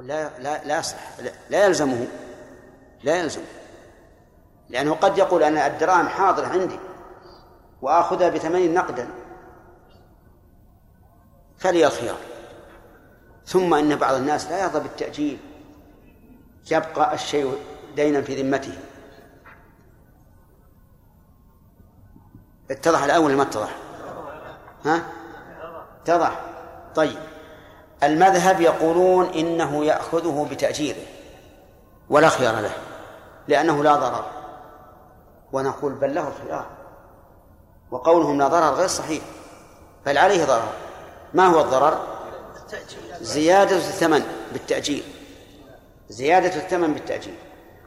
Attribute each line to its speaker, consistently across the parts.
Speaker 1: أقول لا لا لا يصح لا, لا يلزمه. لا يلزم لأنه قد يقول أنا الدراهم حاضرة عندي وآخذها بثمانين نقدا. فلي الخيار. ثم إن بعض الناس لا يرضى بالتأجيل. يبقى الشيء دينا في ذمته. اتضح الأول ما اتضح؟ ها؟ اتضح. طيب. المذهب يقولون إنه يأخذه بتأجيره ولا خيار له لأنه لا ضرر. ونقول بل له الخيار وقولهم لا ضرر غير صحيح بل عليه ضرر. ما هو الضرر؟ زيادة الثمن بالتأجيل زيادة الثمن بالتأجيل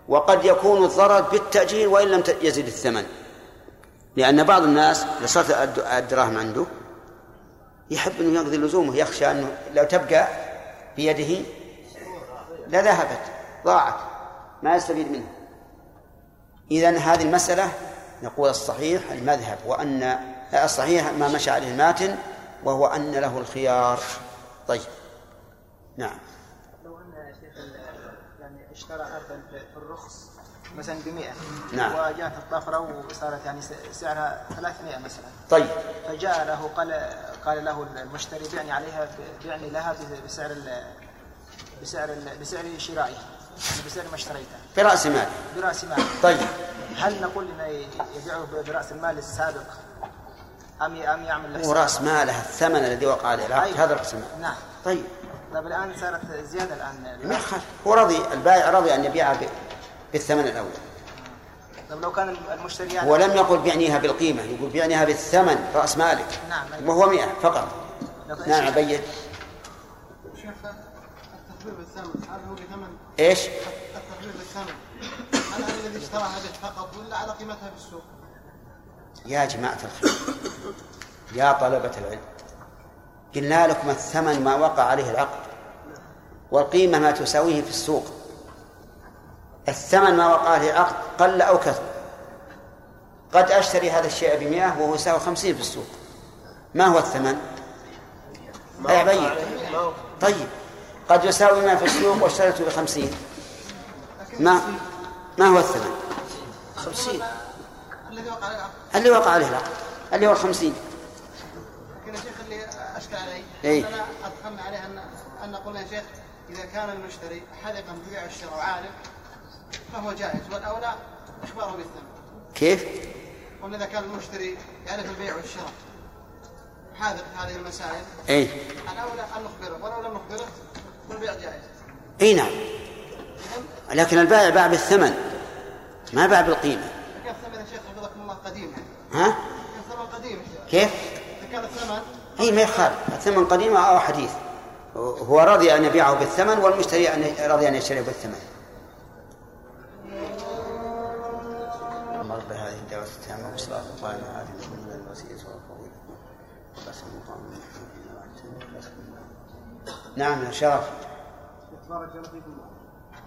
Speaker 1: وقد يكون الضرر بالتأجيل وإن لم يزد الثمن لأن بعض الناس صارت الدراهم عنده يحب أنه يقضي لزومه يخشى أنه لو تبقى بيده لذهبت ضاعت ما يستفيد منها إذا هذه المسألة نقول الصحيح المذهب وأن الصحيح ما مشى عليه الماتن وهو أن له الخيار. طيب. نعم.
Speaker 2: لو أن شيخ يعني اشترى أرضا في الرخص مثلا ب 100
Speaker 1: نعم.
Speaker 2: وجاءت الطفرة وصارت يعني سعرها 300 مثلا.
Speaker 1: طيب.
Speaker 2: فجاء له قال قال له المشتري بعني عليها بعني لها بسعر ال بسعر ال بسعر شرائها يعني بسعر ما اشتريتها
Speaker 1: برأس مال.
Speaker 2: برأس مال.
Speaker 1: طيب.
Speaker 2: هل نقول إنه يبيعه برأس المال السابق؟ أم أم يعمل له
Speaker 1: ورأس ماله الثمن الذي وقع عليه. العقد
Speaker 2: أيوة.
Speaker 1: هذا رأس المال
Speaker 2: نعم.
Speaker 1: طيب.
Speaker 2: طيب الآن صارت زيادة الآن.
Speaker 1: ما يخالف هو رضي البائع رضي أن يبيعها بالثمن الأول.
Speaker 2: طيب لو كان المشتري يعني
Speaker 1: ولم يقل بعنيها بالقيمة يقول بعنيها بالثمن رأس مالك.
Speaker 2: نعم
Speaker 1: وهو مئة فقط.
Speaker 2: لو-
Speaker 1: نعم عبيد
Speaker 3: شيخ التخفيف بالثمن هل هو بثمن؟
Speaker 1: إيش؟
Speaker 3: التخفيف بالثمن. هل هذا الذي اشتراها به فقط ولا على قيمتها في السوق؟
Speaker 1: يا جماعة الخير يا طلبة العلم قلنا لكم الثمن ما وقع عليه العقد والقيمة ما تساويه في السوق. الثمن ما وقع عليه العقد قل أو كثر. قد أشتري هذا الشيء بمئة وهو يساوي خمسين في السوق. ما هو الثمن؟ أي عبيد طيب. قد يساوي ما في السوق واشتريته بخمسين. ما ما هو الثمن؟ خمسين.
Speaker 3: الذي وقع عليه العقد.
Speaker 1: اللي وقع عليه العقد. اللي هو الخمسين.
Speaker 3: لكن يا شيخ اللي اشكل علي
Speaker 1: إيه.
Speaker 3: اننا ادخلنا عليه أن أن قلنا يا شيخ إذا كان المشتري حذقا ببيع الشراء وعارف فهو جائز والأولى إخباره بالثمن
Speaker 1: كيف؟
Speaker 3: قلنا إذا كان المشتري يعرف البيع والشراء. حاذق في هذه المسائل.
Speaker 1: اي
Speaker 3: الأولى أن نخبره ولو لم نخبره فالبيع جائز.
Speaker 1: إي نعم. لكن البائع باع بالثمن ما باع بالقيمة.
Speaker 3: لكن الثمن يا شيخ حفظكم الله قديم يعني.
Speaker 1: ها؟
Speaker 3: الثمن قديم
Speaker 1: كيف؟
Speaker 3: إذا كان الثمن
Speaker 1: إي ما يخالف. الثمن قديم أو حديث. هو رضي أن يبيعه بالثمن والمشتري ان رضي أن يشتريه بالثمن. هذه الدعوة التامة والصلاة القائمة هذه من الوسيلة والفضيلة بس المقام نعم يا شرف.
Speaker 4: بارك الله فيكم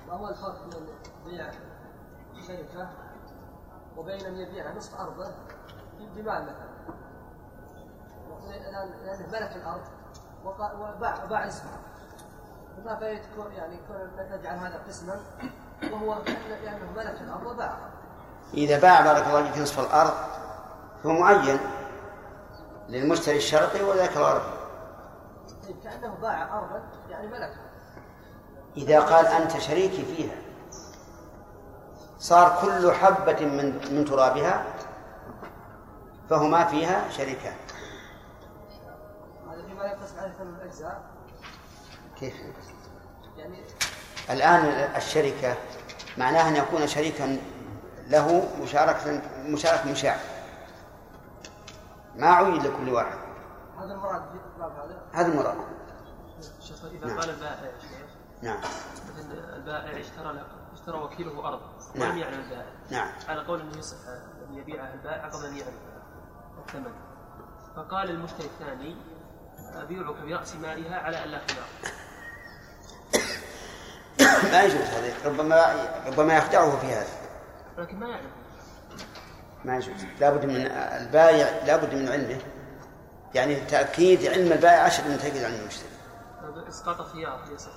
Speaker 4: ما هو الفرق بين بيع شركة وبين أن يبيع نصف أرضه بمال مثلا. لأنه ملك الأرض وباع باع اسمه. فما كون- يعني نجعل هذا قسما وهو لأنه ملك الأرض وباع
Speaker 1: إذا باع بارك الله فيك نصف الأرض هو معين للمشتري الشرقي وذاك الغربي
Speaker 4: طيب كأنه باع أرضا يعني ملكها
Speaker 1: إذا قال أنت شريكي فيها. صار كل حبة من من ترابها فهما فيها شريكان.
Speaker 4: هذا فيما لا يقتص عليه ثمن الأجزاء.
Speaker 1: كيف؟
Speaker 4: يعني
Speaker 1: الآن الشركة معناها أن يكون شريكا له مشاركة مشاركة مشاع ما عين لكل واحد.
Speaker 4: هذا المراد هذا؟
Speaker 1: هذا المراد.
Speaker 5: شيخ إذا
Speaker 1: نعم.
Speaker 5: قال البائع
Speaker 1: نعم.
Speaker 5: مثلا البائع اشترى اشترى وكيله أرض
Speaker 1: نعم.
Speaker 5: ولم يعلم البائع.
Speaker 1: نعم.
Speaker 5: على قول أنه يصح أن يبيعها البائع قبل أن يعلم الثمن فقال المشتري الثاني أبيعك برأس مالها على أن لا خيار
Speaker 1: ما يجوز هذا ربما ربما يخدعه في هذا.
Speaker 5: ولكن ما يعلم
Speaker 1: ما يجوز. لابد من البايع لابد من علمه. يعني تأكيد علم البائع أشد من تأكيد علم المشتري.
Speaker 5: إسقاط الخيار يصح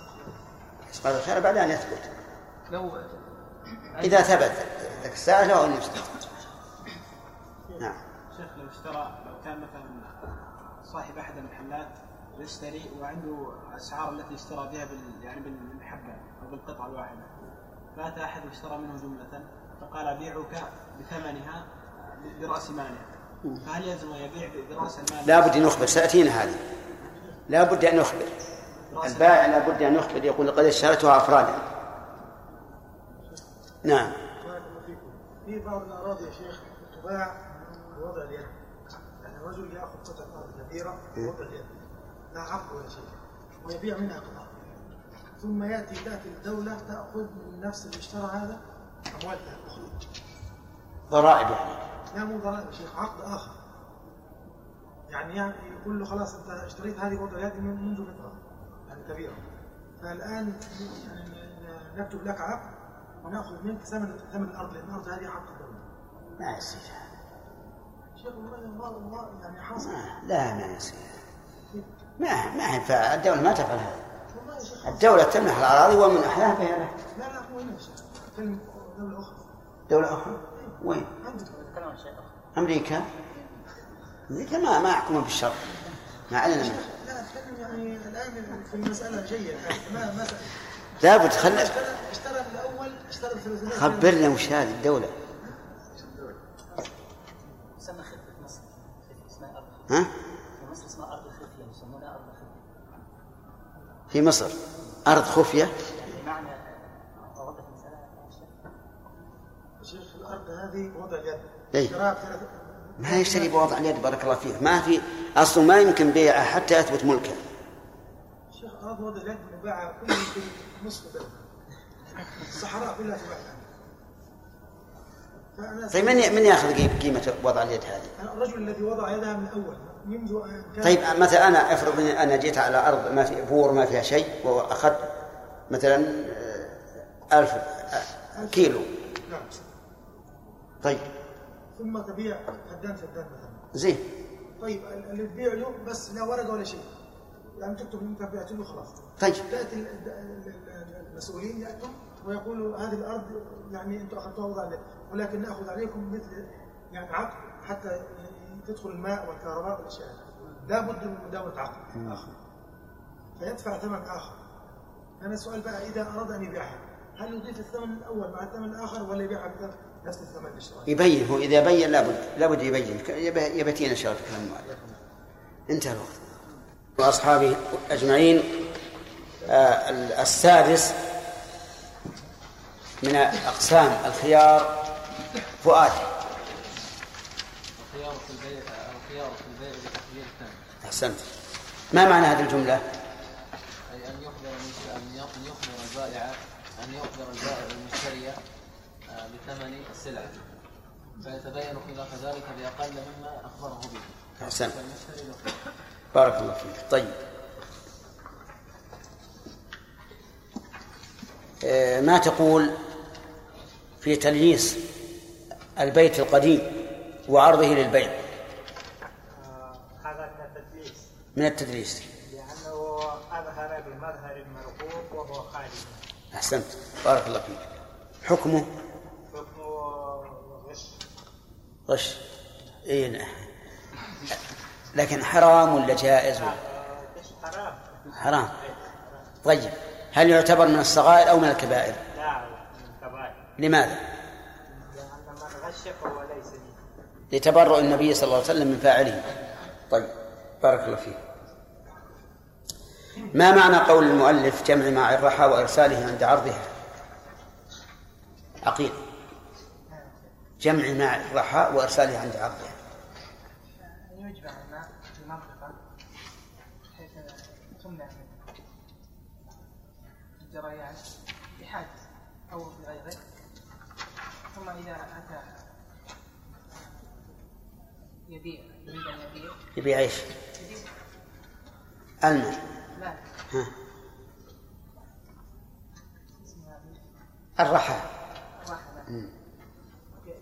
Speaker 1: إسقاط الخيار بعد أن يثبت.
Speaker 5: لو
Speaker 1: إذا ثبت ذاك الساعة له أن يسقط نعم.
Speaker 2: شيخ لو اشترى لو كان مثلا صاحب أحد المحلات يشتري وعنده الاسعار التي اشترى بها بال يعني بالحبه أو بالقطعة الواحدة فأتى أحد واشترى منه جملة فقال ابيعك بثمنها برأس مالها فهل يلزم أن يبيع برأس المال؟
Speaker 1: لا بد أن يخبر. سيأتينا هذه. لا بد أن يخبر. البائع لا بد أن يخبر. يقول قد اشتريتها أفرادا. نعم.
Speaker 6: بارك الله فيكم. في بعض الأراضي يا شيخ تباع بوضع اليد. يعني الرجل يأخذ قطعة أرض كبيرة بوضع اليد. لا عقد ولا شيء ويبيع منها قطعة. ثم يأتي تاتي الدولة تأخذ من نفس اللي اشترى هذا.
Speaker 1: ضرائب يعني.
Speaker 6: لا مو ضرائب شيخ عقد آخر. يعني يعني يقول له خلاص أنت اشتريت هذه من- منذ فترة يعني كبيرة. فالآن يعني نكتب لك عقد ونأخذ منك ثمن ثمن الأرض لأن الأرض هذه حق الدولة
Speaker 1: ما يصير
Speaker 6: شيخ والله والله يعني حاصل
Speaker 1: لا ما يصير ما ما ينفع الدولة ما تفعل هذا. الدولة تمنح الأراضي ومن أحلاها فيها له
Speaker 6: لا لا مو دولة أخرى.
Speaker 1: دولة أخرى؟ وين؟ أمريكا. أمريكا ما ما يحكمون بالشر ما علينا منه
Speaker 6: لا أتكلم يعني الآن في المسألة جيدة. الآن ما ما
Speaker 1: لابد خلي
Speaker 6: اشترى اشترى الأول اشترى الثلاثينات
Speaker 1: خبرنا وش هذه الدولة.
Speaker 7: تسمى خفة في مصر. اسمها أرض خفة
Speaker 1: ها؟
Speaker 7: في مصر اسمها أرض خفية يسمونها أرض خفية.
Speaker 1: في مصر. أرض خفية.
Speaker 6: هذه بوضع اليد.
Speaker 1: إيه. ما يشتري بوضع اليد بارك الله فيك. ما في أصله ما يمكن بيعه حتى يثبت ملكه.
Speaker 6: شيخ أرض بوضع اليد مباعة كل في نصف البلد الصحراء كلها تباع
Speaker 1: طيب من من يأخذ قي- قيمة وضع اليد هذه؟
Speaker 6: الرجل الذي وضع يدها من أول منذ كان
Speaker 1: طيب مثلا أنا أفرض أني أنا جيت على أرض ما في بور ما فيها شيء وأخذت مثلا آه، ألف آه، كيلو.
Speaker 6: نعم.
Speaker 1: طيب.
Speaker 6: ثم تبيع فدان فدان مثلا.
Speaker 1: زين.
Speaker 6: طيب ال- اللي تبيع له بس لا ورقه ولا شيء. يعني تكتب انت بعت له خلاص.
Speaker 1: طيب.
Speaker 6: تأتي ال- ال- ال- المسؤولين يأتون ويقولوا هذه الأرض يعني أنتم أخذتوها وضع ولكن نأخذ عليكم مثل يعني عقد حتى تدخل الماء والكهرباء والاشياء لا بد من مداومة عقد. اخر فيدفع ثمن آخر. أنا السؤال بقى إذا أراد أن يبيعها هل يضيف الثمن الأول مع الثمن الآخر ولا يبيعها الاشتراكي؟
Speaker 1: يبين هو إذا بين لابد لابد يبين يبي- يبتين إن شاء الله كلام المؤلف انتهى الوقت. وأصحابه أجمعين آه، السادس من أقسام الخيار فؤاد
Speaker 8: الخيار في البيع الخيار في البيع بتقدير الثاني
Speaker 1: أحسنت. ما معنى هذه الجملة؟
Speaker 8: أي أن يخبر أن يخبر البائع أن يخبر البائع آه، بثمن السلعة. فيتبين خلاف ذلك بأقل مما أخبره به. له.
Speaker 1: بارك الله فيك. طيب. آه، ما تقول في تلييس البيت القديم وعرضه للبيع؟
Speaker 9: هذا من التدليس
Speaker 1: من التدليس.
Speaker 9: لأنه أظهر بمظهر المرغوب وهو خالي
Speaker 1: أحسنت. بارك الله فيك. حكمه
Speaker 9: حكم غش
Speaker 1: غش إيه نعم. لكن حرام ولا جائز؟ ولا
Speaker 9: حرام؟
Speaker 1: حرام. طيب هل يعتبر من الصغائر أو من الكبائر؟
Speaker 9: لا من كبائر
Speaker 1: لماذا؟
Speaker 9: لأن من غش فهو ليس
Speaker 1: لتبرؤ النبي صلى الله عليه وسلم من فاعله. طيب بارك الله فيك. ما معنى قول المؤلف جمع مع الرحى وإرساله عند عرضها؟ عقيل جمع مع الرحى وإرساله عند عرضها
Speaker 2: الجريان بحادث أو بغيره ثم إذا أتى يبيع يريد أن يبيع
Speaker 1: يبيع إيش؟
Speaker 2: يبيع
Speaker 1: الماء.
Speaker 2: لا
Speaker 1: الرحى
Speaker 2: الراحة لا.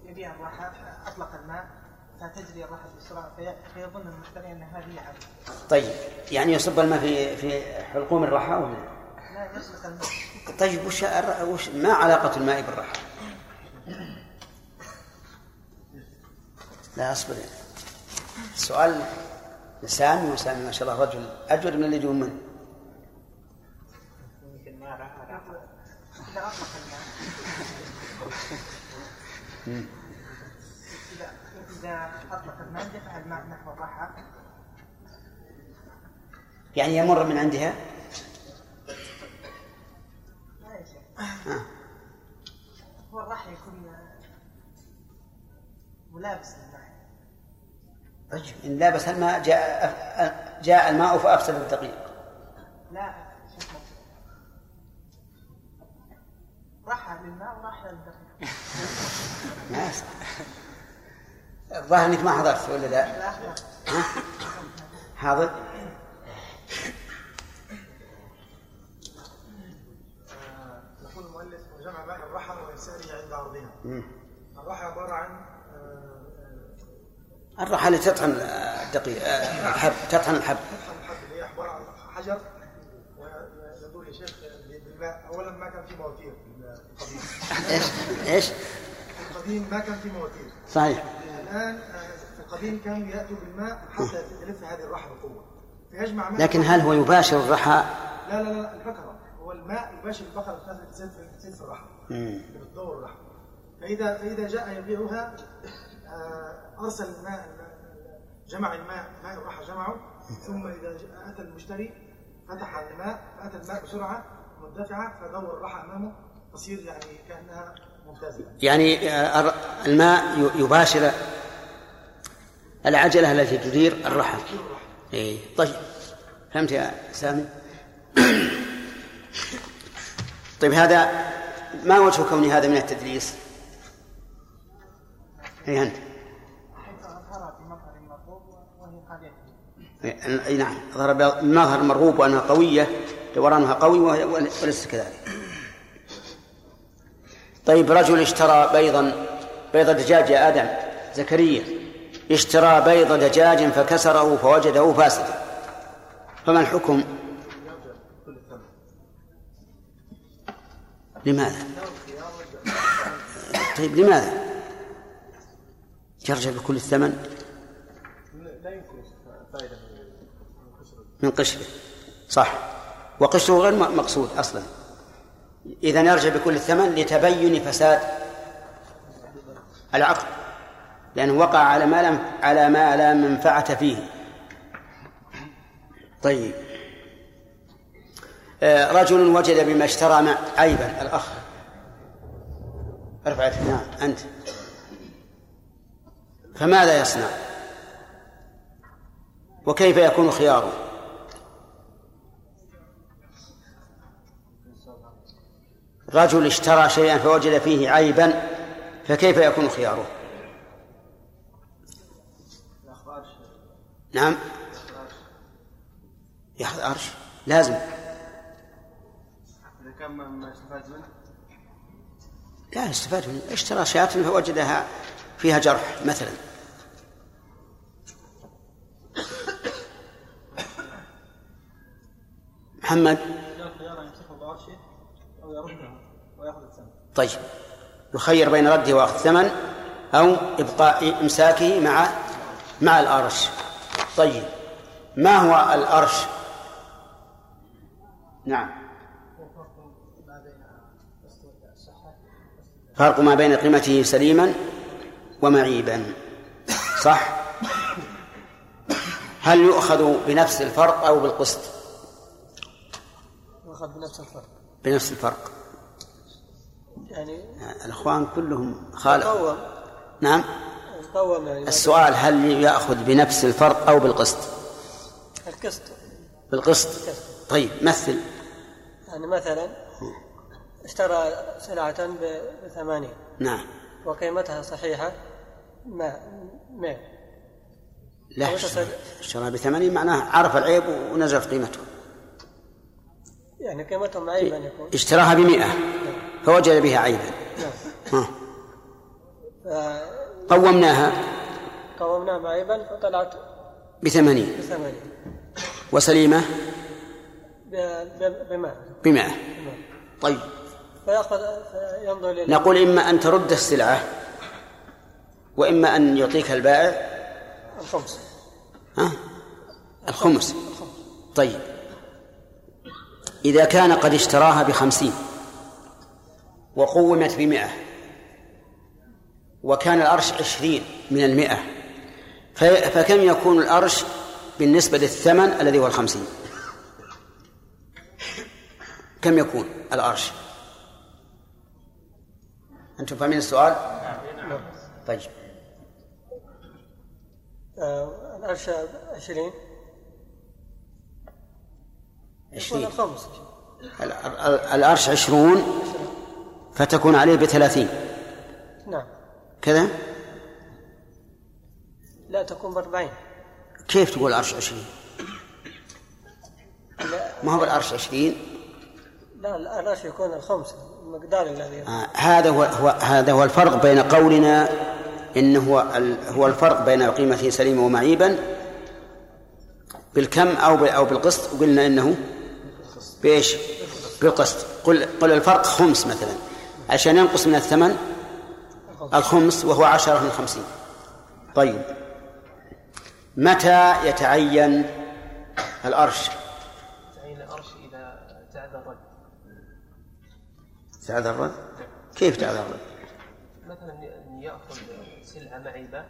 Speaker 2: يبيع الراحة أطلق الماء فتجري الراحة بسرعة في- فيظن المشتري أن هذه عدل
Speaker 1: طيب يعني يصب الماء في في حلقوم الرحى ولا
Speaker 2: لا؟ يطلق الماء.
Speaker 1: طيب وش, وش ما علاقة الماء بالرحى؟ لا أصبر. السؤال لسامي وسامي ما شاء الله رجل أجود من اللي يجون منه
Speaker 9: يمكن ما.
Speaker 3: إذا أطلق نحو الرحى
Speaker 1: يعني يمر من عندها؟
Speaker 3: لا يا شيخ.
Speaker 1: آه.
Speaker 3: هو الرحى يكون ملابس للماء
Speaker 1: طيب إن لابس الماء جاء جاء الماء فأفسد الدقيق؟
Speaker 3: لا رحى للماء ورحى للدقيق.
Speaker 1: الظاهر إنك ما حضرت ولا لا؟ ها؟ حاضر؟
Speaker 6: يقول المؤلف وجمع الرحى عند. الرحى عبارة عن آه، آه،
Speaker 1: الرحى اللي تطحن الدقيق آه، الحب تطحن الحب
Speaker 6: تطحن الحب اللي هي عبارة عن حجر ويدور يا شيخ بالماء أولا ما كان في مواتير في القديم
Speaker 1: إيش؟ إيش؟
Speaker 6: في القديم ما كان في مواتير
Speaker 1: صحيح
Speaker 6: الآن آه، في القديم كانوا يأتوا بالماء حتى تلف هذه الرحى بقوة. فيجمع ماء
Speaker 1: لكن هل هو يباشر الرحى؟
Speaker 6: لا لا لا البقرة. هو الماء يباشر البقرة بتاعت بتزيد في الرحى بتدور الرحى فإذا فإذا جاء يبيعها آه، أرسل الماء جمع الماء ماء الرحى جمعه. ثم إذا أتى المشتري فتح الماء فأتى الماء بسرعة مندفعة فدور الرحى أمامه. تصير يعني كأنها
Speaker 1: يعني آه، الماء يباشر العجلة التي تدير الرحى إيه. طيب. فهمت يا سامي؟ طيب هذا ما وجه كون هذا من التدليس؟ اي
Speaker 3: المرغوب وهي خالية
Speaker 1: إيه، اي نعم. ظهر بمظهر مرغوب وأنها قوية دورانها قوي وليس كذلك. طيب رجل اشترى بيضا بيض دجاج يا آدم زكريا اشترى بيض دجاج فكسره فوجده فاسدا فما الحكم؟ لماذا؟ طيب لماذا؟ يرجع بكل الثمن من قشره صح وقشره غير مقصود أصلا إذا يرجع بكل الثمن لتبين فساد العقد لأنه وقع على ما لم على ما لا منفعة فيه. طيب. آه، رجل وجد بما اشترى مع عيبا الأخ. ارفع. نعم أنت. فماذا يصنع؟ وكيف يكون خياره؟ رجل اشترى شيئا فوجد فيه عيبا فكيف يكون خياره؟ نعم. ياخذ أرش لازم.
Speaker 2: إذا كان ما- استفاد منه؟
Speaker 1: لا يستفاد منه. اشترى شاة فوجدها فيها جرح مثلا. محمد.
Speaker 2: يمسكه بأرشه أو يرده.
Speaker 1: طيب. يخير بين رده وأخذ الثمن أو إبقاء إمساكه مع مع الأرش. طيب. ما هو الأرش؟ نعم. فرق ما بين قيمته سليما ومعيبا. صح؟ هل يؤخذ بنفس الفرق أو بالقسط؟
Speaker 4: يؤخذ بنفس الفرق.
Speaker 1: بنفس الفرق.
Speaker 4: يعني
Speaker 1: الإخوان كلهم خالق
Speaker 4: يقوم
Speaker 1: نعم.
Speaker 4: يقوم يعني.
Speaker 1: السؤال هل يأخذ بنفس الفرق أو بالقسط؟
Speaker 4: القسط.
Speaker 1: بالقسط. طيب مثل.
Speaker 4: يعني مثلا اشترى سلعة بثمانين
Speaker 1: نعم.
Speaker 4: وقيمتها صحيحة؟ ما. مئة
Speaker 1: لا اشترى- بثمانين معناه عرف العيب ونزلت قيمته.
Speaker 4: يعني قيمته معيبا يكون.
Speaker 1: اشتراها بمئة. فوجد بها عيبا.
Speaker 4: نعم
Speaker 1: ها. قومناها.
Speaker 4: فقومناه معيبا فطلعت
Speaker 1: بثمانين.
Speaker 4: بثمانين.
Speaker 1: وسليمة؟
Speaker 4: بماء بماء.
Speaker 1: طيب.
Speaker 10: فيأخذ
Speaker 1: نقول إما أن ترد السلعة وإما أن يعطيك البائع.
Speaker 10: الخمس.
Speaker 1: ها؟ الخمس. طيب. إذا كان قد اشتراها بخمسين. وقومت بمئة. وكان الأرش عشرين من المئة. فكم يكون الأرش بالنسبة للثمن الذي هو الخمسين؟ كم يكون الأرش أنتم فاهمين السؤال؟ طيب.
Speaker 10: آه، الأرش عشرين.
Speaker 1: عشرين.
Speaker 10: الخمس.
Speaker 1: ال- ال- الأرش عشرون. فتكون عليه بثلاثين.
Speaker 10: نعم.
Speaker 1: كذا؟
Speaker 10: لا تكون بأربعين.
Speaker 1: كيف تقول الأرش عشرين؟
Speaker 10: لا,
Speaker 1: ما هو بالأرش عشرين؟
Speaker 10: لا الأرش يكون الخمس المقدار الذي
Speaker 1: آه هذا هو, هو هذا هو الفرق بين قولنا إنه هو هو الفرق بين قيمة سليمة ومعيبا بالكم أو ب- أو بالقسط وقلنا إنه بإيش؟ بالقسط. قل قل الفرق خمس مثلا. عشان ينقص من الثمن الخمس وهو عشرة من خمسين. طيب. متى يتعين الأرش؟
Speaker 5: تعين الأرش إذا تعذر الرد.
Speaker 1: تعذر الرد؟ كيف تعذر الرد؟
Speaker 5: مثلا يأخذ سلعة معيبة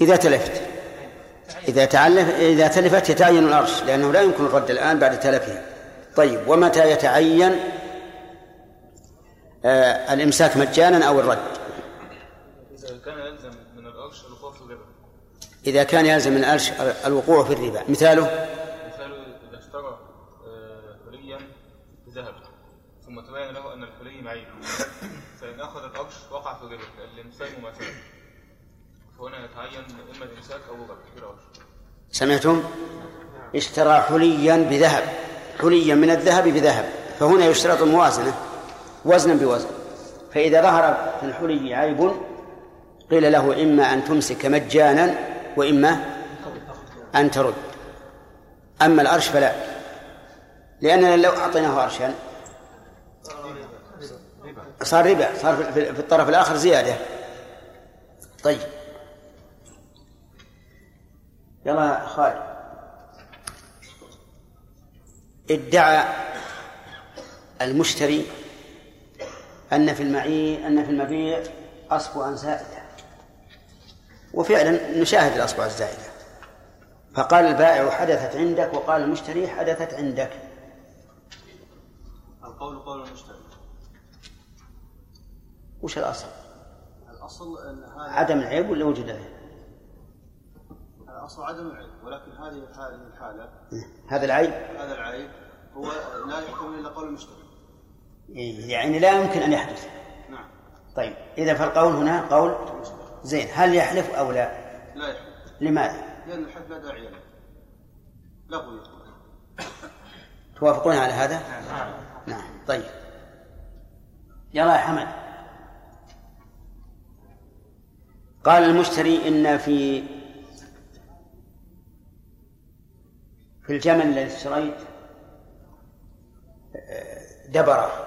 Speaker 1: إذا تلفت. إذا تعلف إذا تلفت يتعين الأرش لأنه لا يمكن الرد الآن بعد تلفها طيب. ومتى يتعين آه الإمساك مجانا أو الرد.
Speaker 11: إذا كان يلزم من الأرش الوقوع في الربا.
Speaker 1: إذا كان يلزم من الأرش الوقوع في الربا. مثاله؟
Speaker 11: مثال إذا اشترى آه، حليا بذهب ثم تبين له أن الحلي معيب فإن أخذ الأرش وقع في الربا الإمساك مثلا فهنا يتعين إما الإمساك أو الرد في الأرش.
Speaker 1: سمعتم؟ اشترى حليا بذهب. حليا من الذهب بذهب. فهنا يشترط الموازنة. وزنا بوزن. فإذا ظهر في الحلي عيب قيل له إما أن تمسك مجانا وإما أن ترد. أما الأرش فلا لأننا لو أعطيناه أرشا صار ربا صار في الطرف الآخر زيادة. طيب. يلا خالد. ادعى المشتري أن في المعي أن في المبيع أصبعا زائدة. وفعلا نشاهد الأصبع الزائدة فقال البائع حدثت عندك وقال المشتري حدثت عندك.
Speaker 12: القول قول المشتري.
Speaker 1: وش الأصل؟
Speaker 12: الأصل أن هذا
Speaker 1: عدم العيب ولا وجوده؟
Speaker 12: الأصل عدم العيب ولكن هذه الحالة
Speaker 1: هذا العيب؟
Speaker 12: هذا العيب هو لا يحكم إلا قول المشتري.
Speaker 1: يعني لا يمكن أن يحدث.
Speaker 12: نعم.
Speaker 1: طيب إذا فالقول هنا قول زين هل يحلف أو لا؟
Speaker 12: لا يحكم
Speaker 1: لماذا؟
Speaker 12: لأن الحد لا داعي له. لغو
Speaker 1: توافقون على هذا؟ نعم. طيب. يلا يا حمد. قال المشتري إن في في الجمل الذي اشتريت آه، دبرة.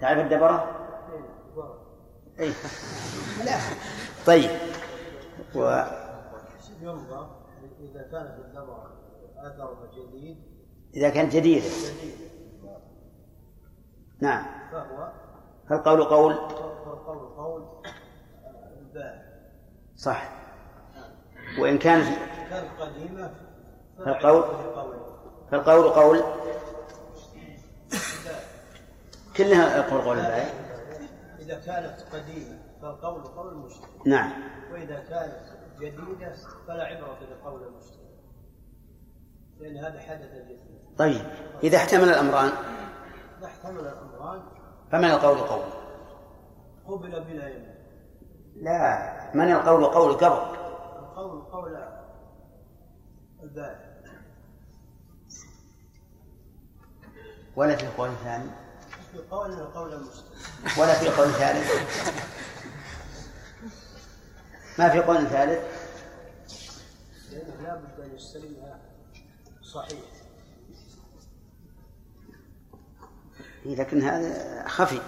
Speaker 1: تعرف الدبرة؟ أي لا طيب. و...
Speaker 13: ينظر إذا كان في النظر أثر جديد.
Speaker 1: إذا كانت جديدة نعم.
Speaker 13: فهو
Speaker 1: فالقول قول
Speaker 13: فالقول قول؟
Speaker 1: صح. وإن كانت
Speaker 13: كانت قديمة
Speaker 1: فالقول
Speaker 13: قول
Speaker 1: فالقول قول؟ كلها يقول قول البائع
Speaker 13: إذا كانت قديمة فالقول قول المشتري
Speaker 1: نعم.
Speaker 13: وإذا كانت جديدة فلا عبرة بقول المشتري لأن هذا حدث جديد
Speaker 1: طيب إذا احتمل الأمران؟
Speaker 13: نحتمل الأمران
Speaker 1: فمن القول قول؟
Speaker 13: قبل بلا يمين
Speaker 1: لا. من القول قول قبل؟
Speaker 13: القول قول البائع
Speaker 1: ولا في قول ثاني
Speaker 13: في قول قول المشتري
Speaker 1: ولا في قول ثالث؟ ما في قول ثالث؟
Speaker 13: لأنه لا بد أن يستلمها صحيح.
Speaker 1: لكن هذا خفي.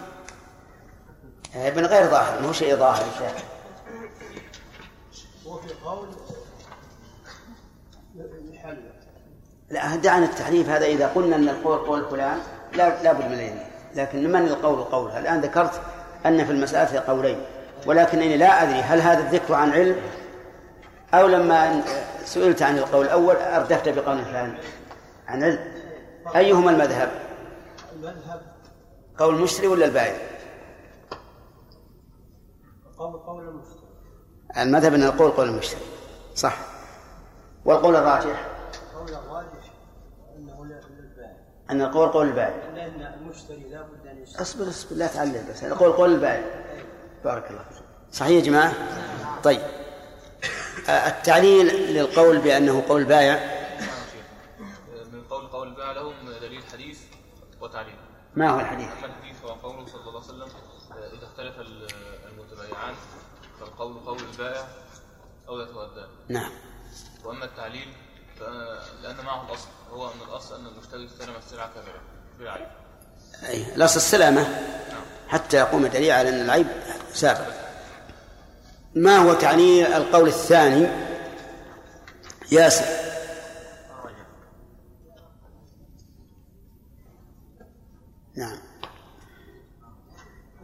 Speaker 1: من غير ظاهر مو شيء ظاهر شيخ.
Speaker 13: وفي قول
Speaker 1: لا دعنا التحريف هذا إذا قلنا أن القول قول فلان لا لا بد من العلم. لكن من القول قولها؟ الآن ذكرت أن في المسألة قولين ولكنني لا أدري هل هذا الذكر عن علم؟ أو لما سئلت عن القول الأول أردفت بقول فلان عن علم. أيهما المذهب؟
Speaker 13: المذهب
Speaker 1: قول المشتري ولا البائع
Speaker 13: قول قول المشتري
Speaker 1: المذهب أن القول قول المشتري صح. والقول الراجح
Speaker 13: قول الراجح انه لا- للبائع
Speaker 1: أن القول قول البائع
Speaker 13: لأن المشتري لا بد أن يشتري.
Speaker 1: أصبر أصبر لا تعلل بس. القول قول البائع بارك الله فيك. صحيح يا جماعة؟ طيب. التعليل للقول بأنه قول بائع
Speaker 11: من قول قول الباع لهم دليل حديث وتعليل.
Speaker 1: ما هو الحديث؟
Speaker 11: الحديث هو قوله صلى الله عليه وسلم إذا اختلف ال- المتبايعان فالقول قول البائع أو يتودان
Speaker 1: نعم.
Speaker 11: وأما التعليل لأن معه الأصل هو أن الأصل أن المشتري استلم السلعة كاملة بلا عيب
Speaker 1: أي الأصل السلامة حتى يقوم الدليل على أن العيب سابق. ما هو تعليل القول الثاني؟ ياسر. نعم.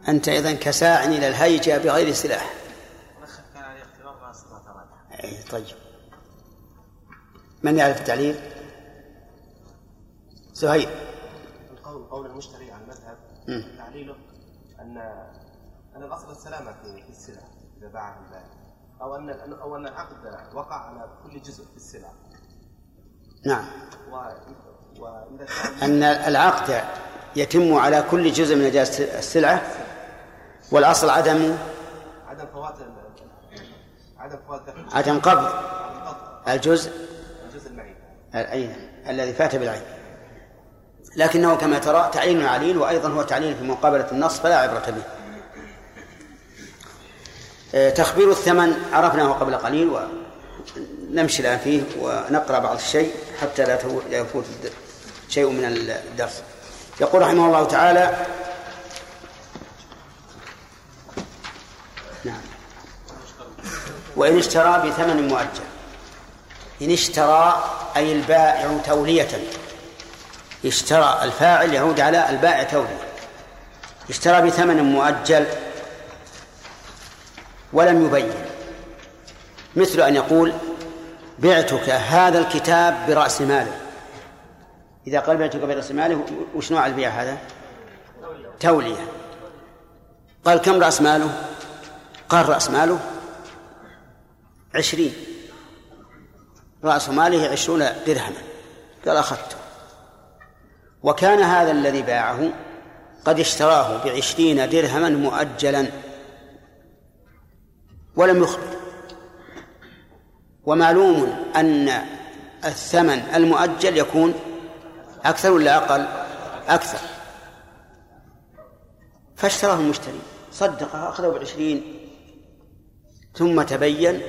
Speaker 1: أنت أيضا كساع إلى الهيجة بغير سلاح. أي طيب. من يعرف التعليل؟ زهير
Speaker 14: القول قول المشتري عن المذهب. تعليله ان أن الأصل السلامة في في السلع إذا باعها البائع أو ان أو أن العقد وقع على كل جزء في السلع.
Speaker 1: نعم.
Speaker 14: و كان
Speaker 1: أن العقد يتم على كل جزء من أجزاء السلعة والأصل عدم
Speaker 14: عدم فوات عدم فوات
Speaker 1: عدم قبض. الجزء. العين الذي فات بالعين. لكنه كما ترى تعليل عليل وأيضا هو تعليل في مقابلة النص فلا عبرة به. آه، تخبير الثمن عرفناه قبل قليل ونمشي الآن فيه ونقرأ بعض الشيء حتى لا يفوت شيء من الدرس. يقول رحمه الله تعالى نعم. وإن اشترى بثمن مؤجل. إن اشترى أي البائع تولية. اشترى الفاعل يعود على البائع تولية. اشترى بثمن مؤجل ولم يبين. مثل أن يقول بعتك هذا الكتاب برأس ماله. إذا قال بعتك برأس ماله وش نوع البيع هذا؟ تولية. قال كم رأس ماله؟ قال رأس ماله عشرين. رأس ماله عشرون درهما. قال أخذته. وكان هذا الذي باعه قد اشتراه بعشرين درهما مؤجلا ولم يخبر. ومعلوم أن الثمن المؤجل يكون أكثر ولا أقل؟ أكثر. فاشتراه المشتري صدقه أخذه بعشرين ثم تبين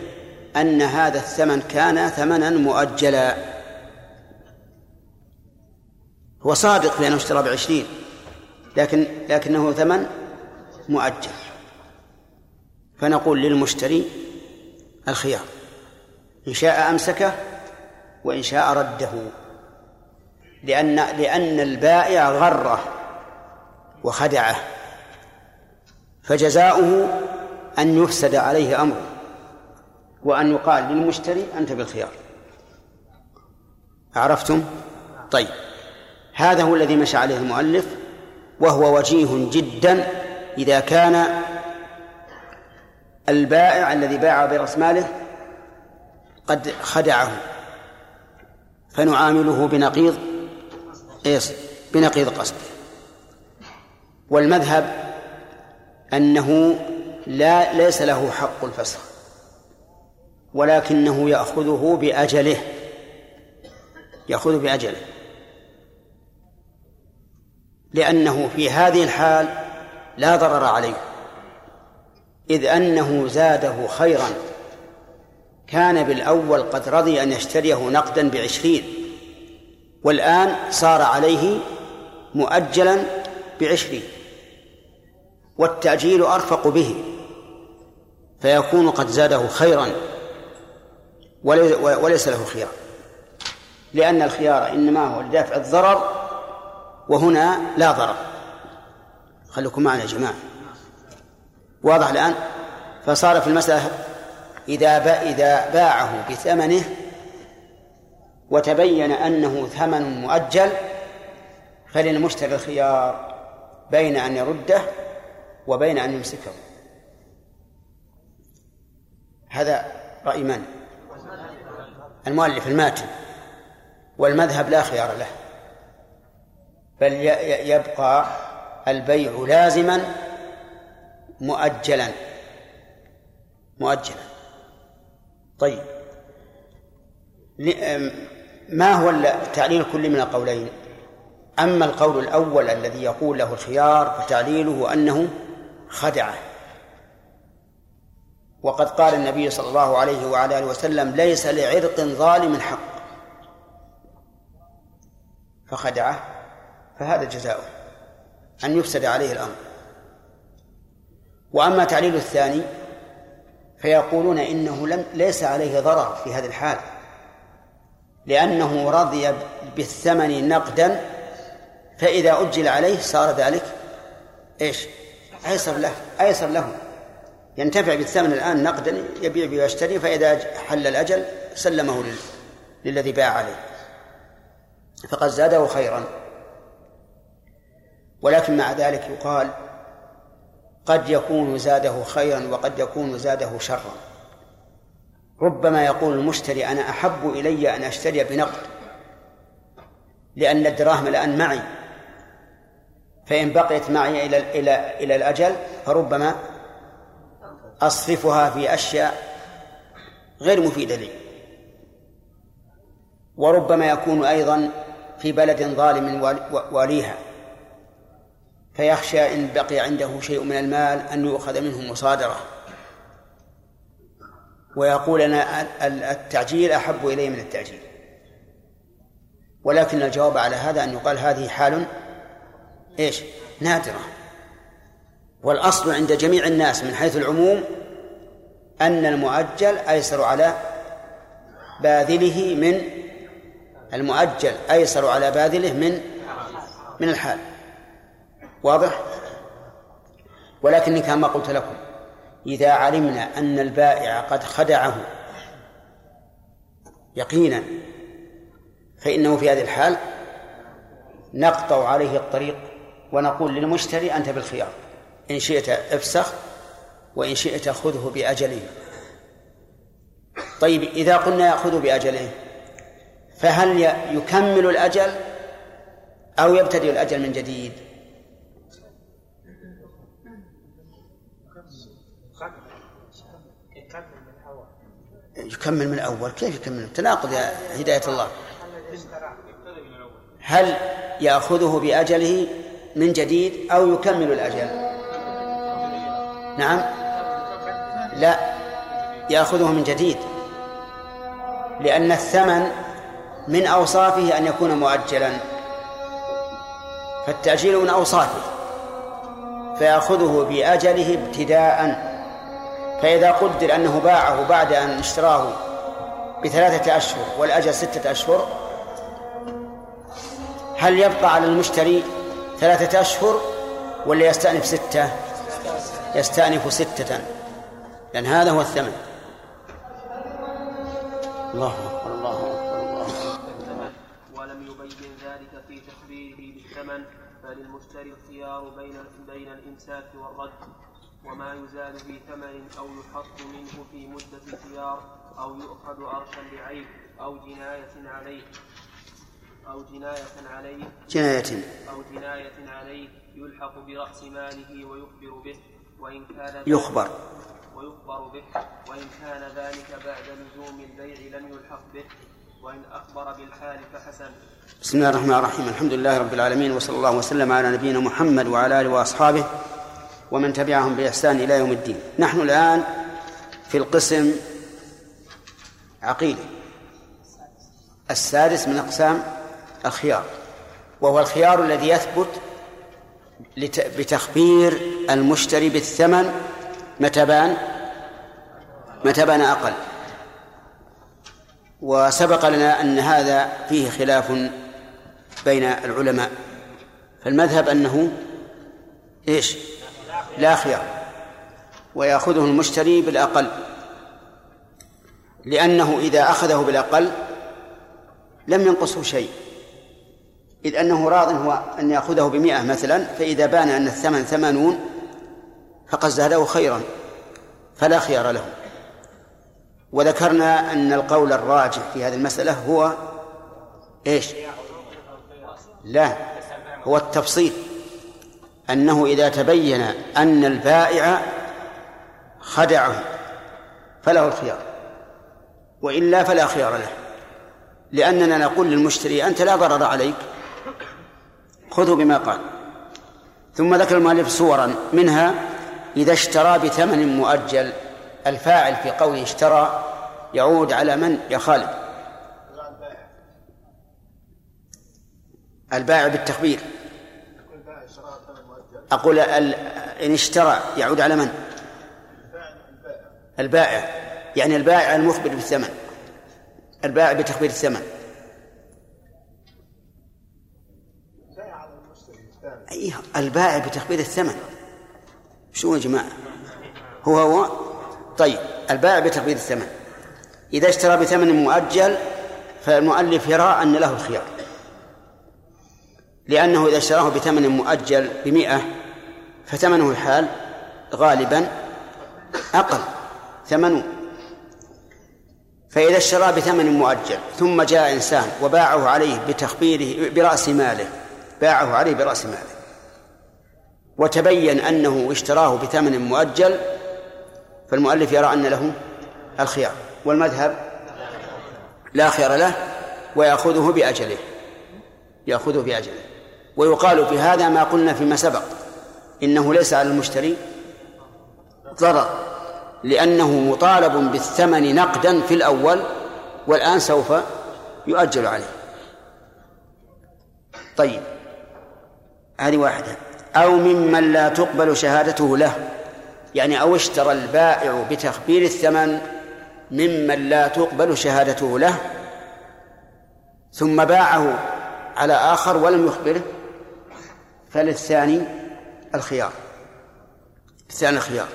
Speaker 1: أن هذا الثمن كان ثمنا مؤجلا. هو صادق في أنه اشترى بعشرين لكن لكنه ثمن مؤجل. فنقول للمشتري الخيار إن شاء أمسكه وإن شاء رده. لأن لأن البائع غره وخدعه فجزاؤه أن يفسد عليه أمره. وأن يقال للمشتري أنت بالخيار. عرفتم؟ طيب. هذا هو الذي مشى عليه المؤلف وهو وجيه جدا إذا كان البائع الذي باع برأس ماله قد خدعه. فنعامله بنقيض إيش؟ بنقيض قصد. والمذهب أنه لا ليس له حق الفسخ. ولكنه يأخذه بأجله. يأخذه بأجله. لأنه في هذه الحال لا ضرر عليه. إذ أنه زاده خيرا. كان بالأول قد رضي أن يشتريه نقدا بعشرين. والآن صار عليه مؤجلا بعشرين. والتأجيل أرفق به. فيكون قد زاده خيرا. وليس له خيار. لأن الخيار إنما هو لدافع الضرر وهنا لا ضرر. خليكم معنا يا جماعة. واضح الآن؟ فصار في المسألة إذا إذا باعه بثمنه وتبين أنه ثمن مؤجل فللمشتري الخيار بين أن يرده وبين أن يمسكه. هذا رأي من؟ المؤلف الماتن والمذهب لا خيار له بل يبقى البيع لازما مؤجلا مؤجلا. طيب ما هو تعليل كل من القولين؟ أما القول الأول الذي يقول له الخيار فتعليله أنه خدعه. وقد قال النبي صلى الله عليه وعلى آله وسلم ليس لعرق ظالم حق فخدعه فهذا جزاؤه أن يفسد عليه الأمر. وأما تعليل الثاني فيقولون إنه لم ليس عليه ضرر في هذه الحال لأنه رضي بالثمن نقدا فإذا أجل عليه صار ذلك إيش؟ أيسر له أيسر له. ينتفع بالثمن الآن نقدا يبيع ويشتري فإذا حل الأجل سلمه للذي باع عليه. فقد زاده خيرا. ولكن مع ذلك يقال قد يكون زاده خيرا وقد يكون زاده شرا. ربما يقول المشتري أنا أحب إلي أن أشتري بنقد لأن الدراهم الآن معي. فإن بقيت معي إلى إلى إلى الأجل فربما أصرفها في أشياء غير مفيدة لي. وربما يكون أيضا في بلد ظالم واليها فيخشى إن بقي عنده شيء من المال أن يؤخذ منه مصادرة. ويقول أنا التعجيل أحب إلي من التأجيل ولكن الجواب على هذا أن يقال هذه حال إيش؟ نادرة. والأصل عند جميع الناس من حيث العموم أن المؤجل أيسر على باذله من المؤجل أيسر على باذله من من الحال. واضح؟ ولكني كما قلت لكم إذا علمنا أن البائع قد خدعه يقينا فإنه في هذه الحال نقطع عليه الطريق ونقول للمشتري أنت بالخيار. إن شئت افسخ وإن شئت خذه بأجله. طيب إذا قلنا يأخذه بأجله فهل يكمل الأجل أو يبتدئ الأجل من جديد؟ يكمل من الأول. كيف يكمل؟ تناقض يا هداية الله. هل يأخذه بأجله من جديد أو يكمل الأجل؟ نعم. لا يأخذه من جديد. لأن الثمن من أوصافه أن يكون مؤجلا. فالتأجيل من أوصافه. فيأخذه بأجله ابتداء. فإذا قدر أنه باعه بعد أن اشتراه بثلاثة أشهر والأجل ستة أشهر هل يبقى على المشتري ثلاثة أشهر ولا يستأنف ستة؟ يستأنف ستة. لأن هذا هو الثمن. الله أكبر الله أكبر الله أكبر.
Speaker 5: ولم يبين ذلك في تخبيره بالثمن فللمشتري الخيار بين بين الإمساك والرد. وما يزال في ثمن أو يحط منه في مدة الخيار أو يؤخذ عرشا بعيب أو جناية عليه. أو جناية عليه.
Speaker 1: جناية.
Speaker 5: أو جناية عليه يلحق برأس ماله ويخبر به. وإن كان
Speaker 1: يخبر.
Speaker 5: ويخبر به. وإن كان ذلك بعد لزوم البيع لم يلحق به. وإن أخبر بالحال فحسن.
Speaker 1: بسم الله الرحمن الرحيم. الحمد لله رب العالمين وصلى الله وسلم على نبينا محمد وعلى آله وأصحابه ومن تبعهم بإحسان إلى يوم الدين. نحن الآن في القسم عقيدة. السادس من أقسام الخيار وهو الخيار الذي يثبت بتخبير المشتري بالثمن متى بان؟ متى بان أقل؟ وسبق لنا أن هذا فيه خلاف بين العلماء. فالمذهب أنه إيش؟ لا خيار ويأخذه المشتري بالأقل لأنه إذا أخذه بالأقل لم ينقصه شيء. إذ أنه راض هو أن يأخذه بمئة مثلا فإذا بان أن الثمن ثمانون فقد زاده خيرا فلا خيار له. وذكرنا أن القول الراجح في هذه المسألة هو إيش؟ لا هو التفصيل. أنه إذا تبين أن البائع خدعه فله الخيار. وإلا فلا خيار له. لأننا نقول للمشتري أنت لا ضرر عليك. خذه بما قال. ثم ذكر المؤلف صورا منها إذا اشترى بثمن مؤجل الفاعل في قوله اشترى يعود على من؟ يا خالد. البائع بالتخبير. أقول. إن اشترى يعود على من؟ البائع. يعني البائع المخبر بالثمن. البائع بتخبير الثمن. أيه البائع بتخبير الثمن. شو يا جماعة؟ هو هو؟ طيب البائع بتخبير الثمن. إذا اشترى بثمن مؤجل فالمؤلف يرى أن له الخيار. لأنه إذا اشتراه بثمن مؤجل بمئة فثمنه الحال غالبا أقل ثمنه. فإذا اشترى بثمن مؤجل ثم جاء إنسان وباعه عليه بتخبيره برأس ماله باعه عليه برأس ماله. وتبين أنه اشتراه بثمن مؤجل فالمؤلف يرى أن له الخيار. والمذهب لا خيار له ويأخذه بأجله. يأخذه بأجله. ويقال في هذا ما قلنا فيما سبق إنه ليس على المشتري ضرر لأنه مطالب بالثمن نقدا في الأول والآن سوف يؤجل عليه. طيب هذه واحدة. أو ممن لا تقبل شهادته له. يعني أو اشترى البائع بتخبير الثمن ممن لا تقبل شهادته له ثم باعه على آخر ولم يخبره فللثاني الخيار. الثاني الخيار.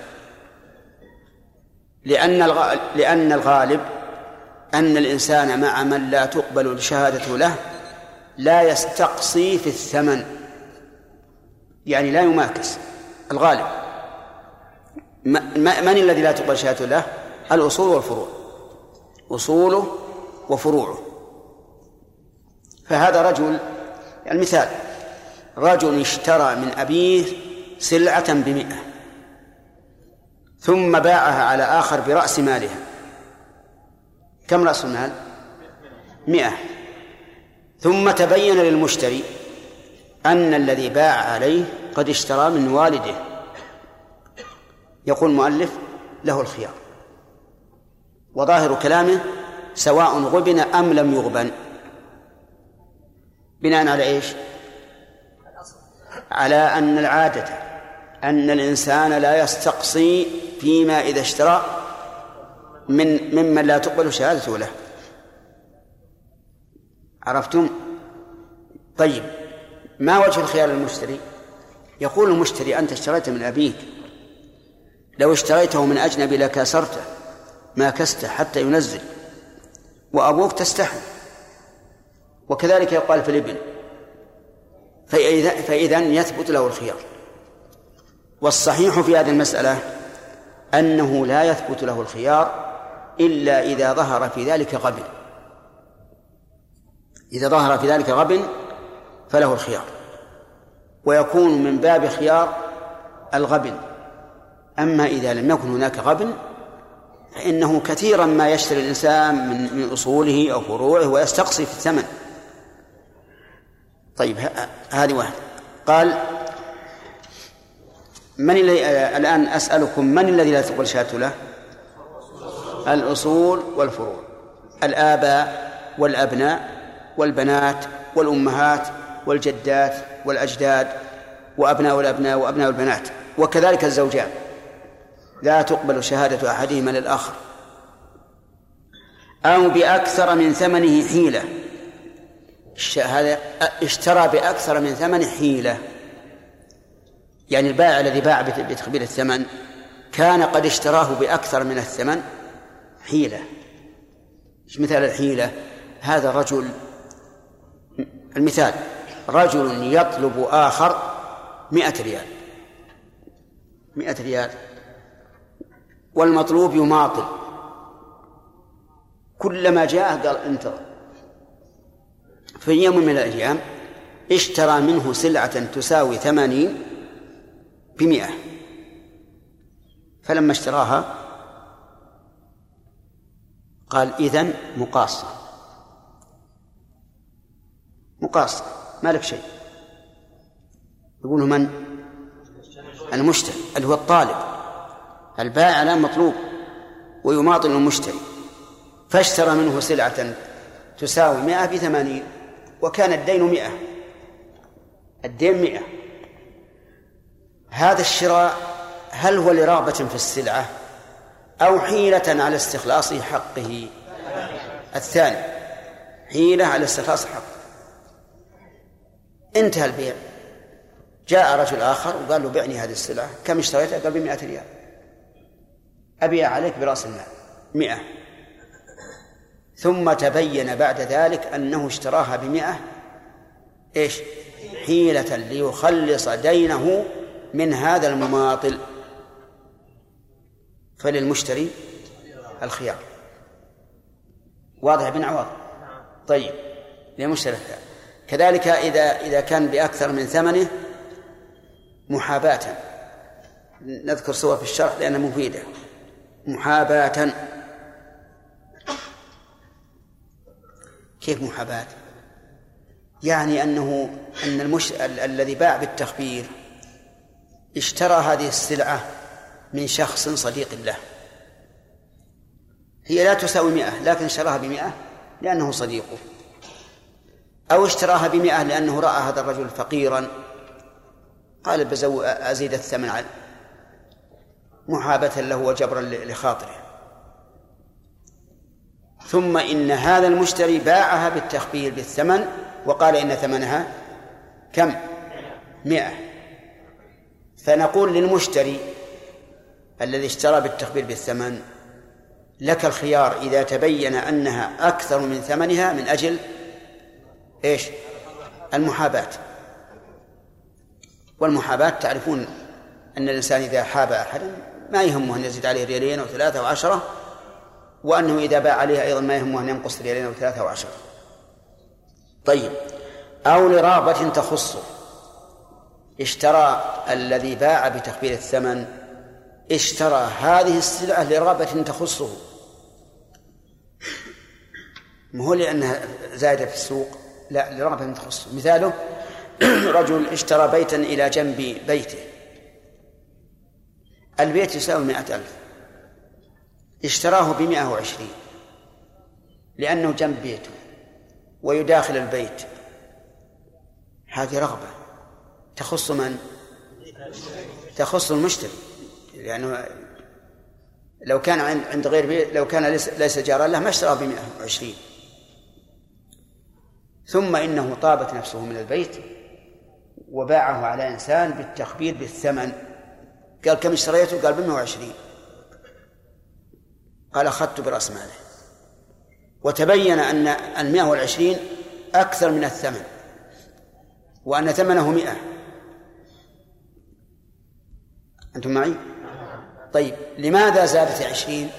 Speaker 1: لأن لأن الغالب أن الإنسان مع من لا تقبل شهادته له لا يستقصي في الثمن. يعني لا يماكس الغالب. من الذي لا تقبل شهادته له؟ الأصول والفروع. أصوله وفروعه. فهذا رجل يعني مثال رجل اشترى من أبيه سلعة بمئة ثم باعها على آخر برأس مالها. كم رأس المال؟ مئة. ثم تبين للمشتري أن الذي باع عليه قد اشترى من والده. يقول المؤلف له الخيار. وظاهر كلامه سواء غبن أم لم يغبن. بناء على إيش؟ على أن العادة أن الإنسان لا يستقصي فيما إذا اشترى من ممن لا تقبل شهادته له. عرفتم؟ طيب. ما وجه الخيار للمشتري؟ يقول المشتري أنت اشتريت من أبيك. لو اشتريته من أجنبي لكاسرته ما كسته حتى ينزل. وأبوك تستحي. وكذلك يقال في الابن فإذا, فإذا يثبت له الخيار. والصحيح في هذه المسألة أنه لا يثبت له الخيار إلا إذا ظهر في ذلك غبن. إذا ظهر في ذلك غبن فله الخيار. ويكون من باب خيار الغبن. أما إذا لم يكن هناك غبن فإنه كثيرا ما يشتري الإنسان من من أصوله أو فروعه ويستقصي في الثمن. طيب هذه واحد قال من الذي الآن أسألكم من الذي لا تقبل شهادته له؟ الأصول والفروع. الآباء والأبناء والبنات والأمهات والجدات والأجداد وأبناء الأبناء وأبناء البنات وكذلك الزوجان. لا تقبل شهادة أحدهما للآخر. أو بأكثر من ثمنه حيلة. هذا اشترى بأكثر من ثمن حيلة. يعني البائع الذي باع بتخبير الثمن كان قد اشتراه بأكثر من الثمن حيلة. مثال الحيلة؟ هذا رجل المثال. رجل يطلب آخر مئة ريال. مئة ريال. والمطلوب يماطل. كلما جاء قال انتظر. في يوم من الأيام اشترى منه سلعة تساوي ثمانين بمئة. فلما اشتراها قال إذن مقاصة مقاصة ما لك شيء. يقول من؟ المشتري. اللي هو الطالب. البائع الآن مطلوب ويماطل المشتري. فاشترى منه سلعة تساوي مئة بثمانين وكان الدين مئة. الدين مئة. هذا الشراء هل هو لرغبة في السلعة أو حيلة على استخلاص حقه؟ الثاني حيلة على استخلاص حقه. انتهى البيع. جاء رجل آخر وقال له بعني هذه السلعة. كم اشتريتها؟ قال بمئة ريال. أبيع عليك برأس المال. مئة. ثم تبين بعد ذلك أنه اشتراها بمئة. إيش؟ حيلة ليخلص دينه من هذا المماطل. فللمشتري الخيار. واضح بن عوض؟ طيب للمشتري الخيار. كذلك إذا إذا كان بأكثر من ثمنه محاباة. نذكر صور في الشرح لأنها مفيدة. محاباة. كيف محاباة؟ يعني أنه أن المش... الذي باع بالتخبير اشترى هذه السلعة من شخص صديق له. هي لا تساوي مئة لكن اشتراها بمئة لأنه صديقه. أو اشتراها بمئة لأنه رأى هذا الرجل فقيرا. قال بزو أزيد الثمن عليه محابة له وجبرا لخاطره. ثم إن هذا المشتري باعها بالتخبير بالثمن وقال إن ثمنها كم؟ مئة. فنقول للمشتري الذي اشترى بالتخبير بالثمن لك الخيار إذا تبين أنها أكثر من ثمنها من أجل إيش؟ المحاباة. والمحاباة تعرفون أن الإنسان إذا حاب أحدا ما يهمه أن يزيد عليه ريالين أو ثلاثة أو عشرة وأنه إذا باع عليها أيضا ما يهمه أن ينقص ريالين أو ثلاثة أو عشرة. طيب أو لرغبة تخصه اشترى الذي باع بتخفيض الثمن اشترى هذه السلعة لرغبة تخصه. ما هو لأنها زايدة في السوق لا لرغبة تخصه مثاله رجل اشترى بيتا إلى جنب بيته. البيت يساوي مائة ألف. اشتراه بمائة وعشرين لأنه جنب بيته ويداخل البيت. هذه رغبة. تخص من؟ تخص المشتري. لأنه لو كان عند غير بيت لو كان ليس جارا له ما اشتراه ب 120 ثم إنه طابت نفسه من البيت وباعه على إنسان بالتخبير بالثمن قال كم اشتريته؟ قال ب 120 قال أخذت برأس ماله وتبين أن المئة والعشرين أكثر من الثمن وأن ثمنه مئة أنتم معي؟ طيب لماذا زادت عشرين؟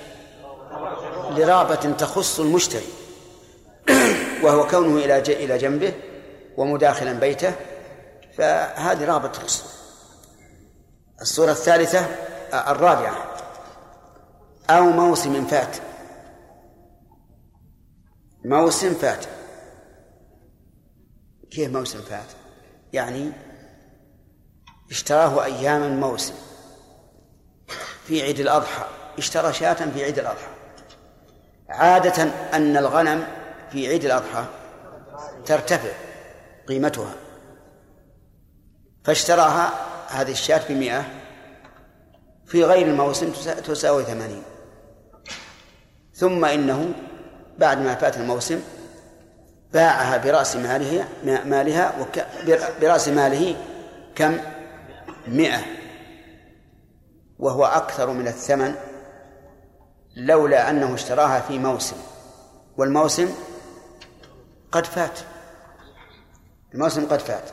Speaker 1: لرغبة تخص المشتري وهو كونه إلى إلى جنبه ومداخلا بيته فهذه رغبة تخصه الصورة الثالثة الرابعة. أو موسم فات. موسم فات. كيف موسم فات؟ يعني اشتراه أيام الموسم في عيد الأضحى اشترى شاة في عيد الأضحى. عادة أن الغنم في عيد الأضحى ترتفع قيمتها فاشتراها هذه الشاة بمئة في غير الموسم تساوي ثمانين. ثم إنه بعد ما فات الموسم باعها برأس ماله مالها برأس ماله كم؟ مئة. وهو أكثر من الثمن لولا أنه اشتراها في موسم والموسم قد فات. الموسم قد فات.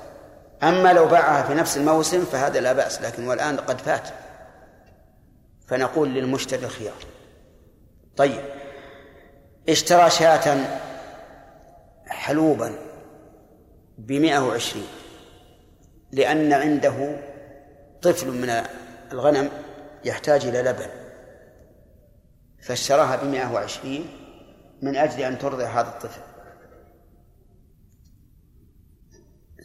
Speaker 1: أما لو باعها في نفس الموسم فهذا لا بأس لكن والآن قد فات. فنقول للمشتري الخيار. طيب. اشترى شاة حلوبا بمئة وعشرين. لأن عنده طفل من الغنم يحتاج إلى لبن. فاشتراها بمئة وعشرين من أجل أن ترضع هذا الطفل.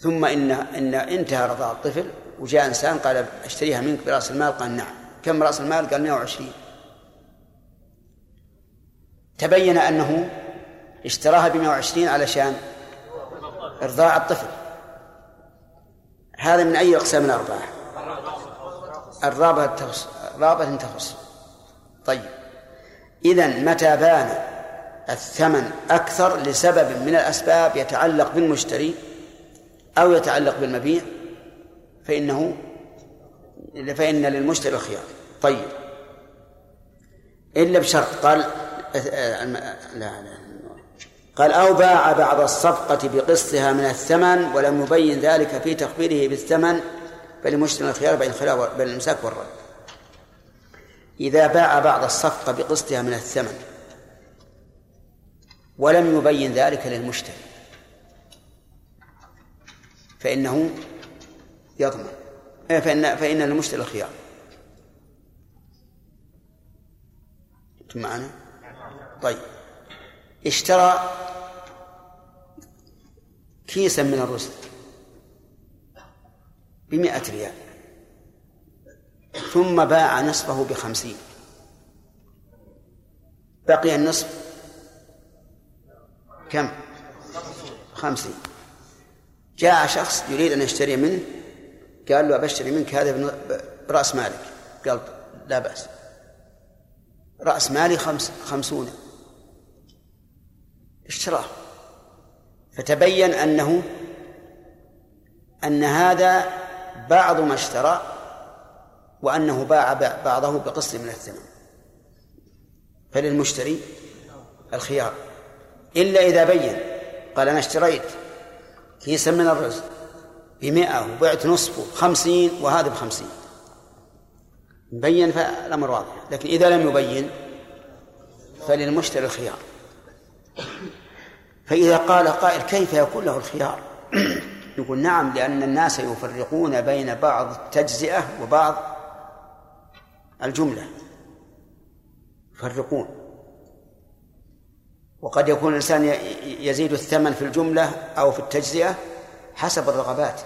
Speaker 1: ثم إن إن انتهى رضاع الطفل وجاء إنسان قال أشتريها منك برأس المال؟ قال نعم. كم رأس المال؟ قال 120 تبين أنه اشتراها ب 120 علشان إرضاع الطفل. هذا من أي أقسام الأرباح؟ الرابعة تخص رابعة تخص. طيب. إذا متى بان الثمن أكثر لسبب من الأسباب يتعلق بالمشتري أو يتعلق بالمبيع فإنه فإن للمشتري الخيار طيب. إلا بشرط قال لا لا قال أو باع بعض الصفقة بقسطها من الثمن ولم يبين ذلك في تخبيره بالثمن فلمشتري الخيار بين الخيار بين الإمساك والرد. إذا باع بعض الصفقة بقسطها من الثمن ولم يبين ذلك للمشتري. فإنه يضمن. إيه، فإن فإن المشتري الخيار. أنتم معنا؟ طيب. اشترى كيسا من الرسل بمئة ريال ثم باع نصفه بخمسين. بقي النصف كم؟ خمسين. جاء شخص يريد أن يشتري منه قال له أبشتري منك هذا برأس مالك. قال لا بأس. رأس مالي خمس خمسون. اشتراه. فتبين أنه أن هذا بعض ما اشترى وأنه باع بعضه بقسط من الثمن. فللمشتري الخيار. إلا إذا بين قال أنا اشتريت. كيسا من الرز بمئة وبعت نصفه خمسين وهذا بخمسين. بين فالأمر واضح. لكن إذا لم يبين فللمشتري الخيار. فإذا قال قائل كيف يكون له الخيار؟ يقول نعم لأن الناس يفرقون بين بعض التجزئة وبعض الجملة. يفرقون. وقد يكون الإنسان يزيد الثمن في الجملة أو في التجزئة حسب الرغبات.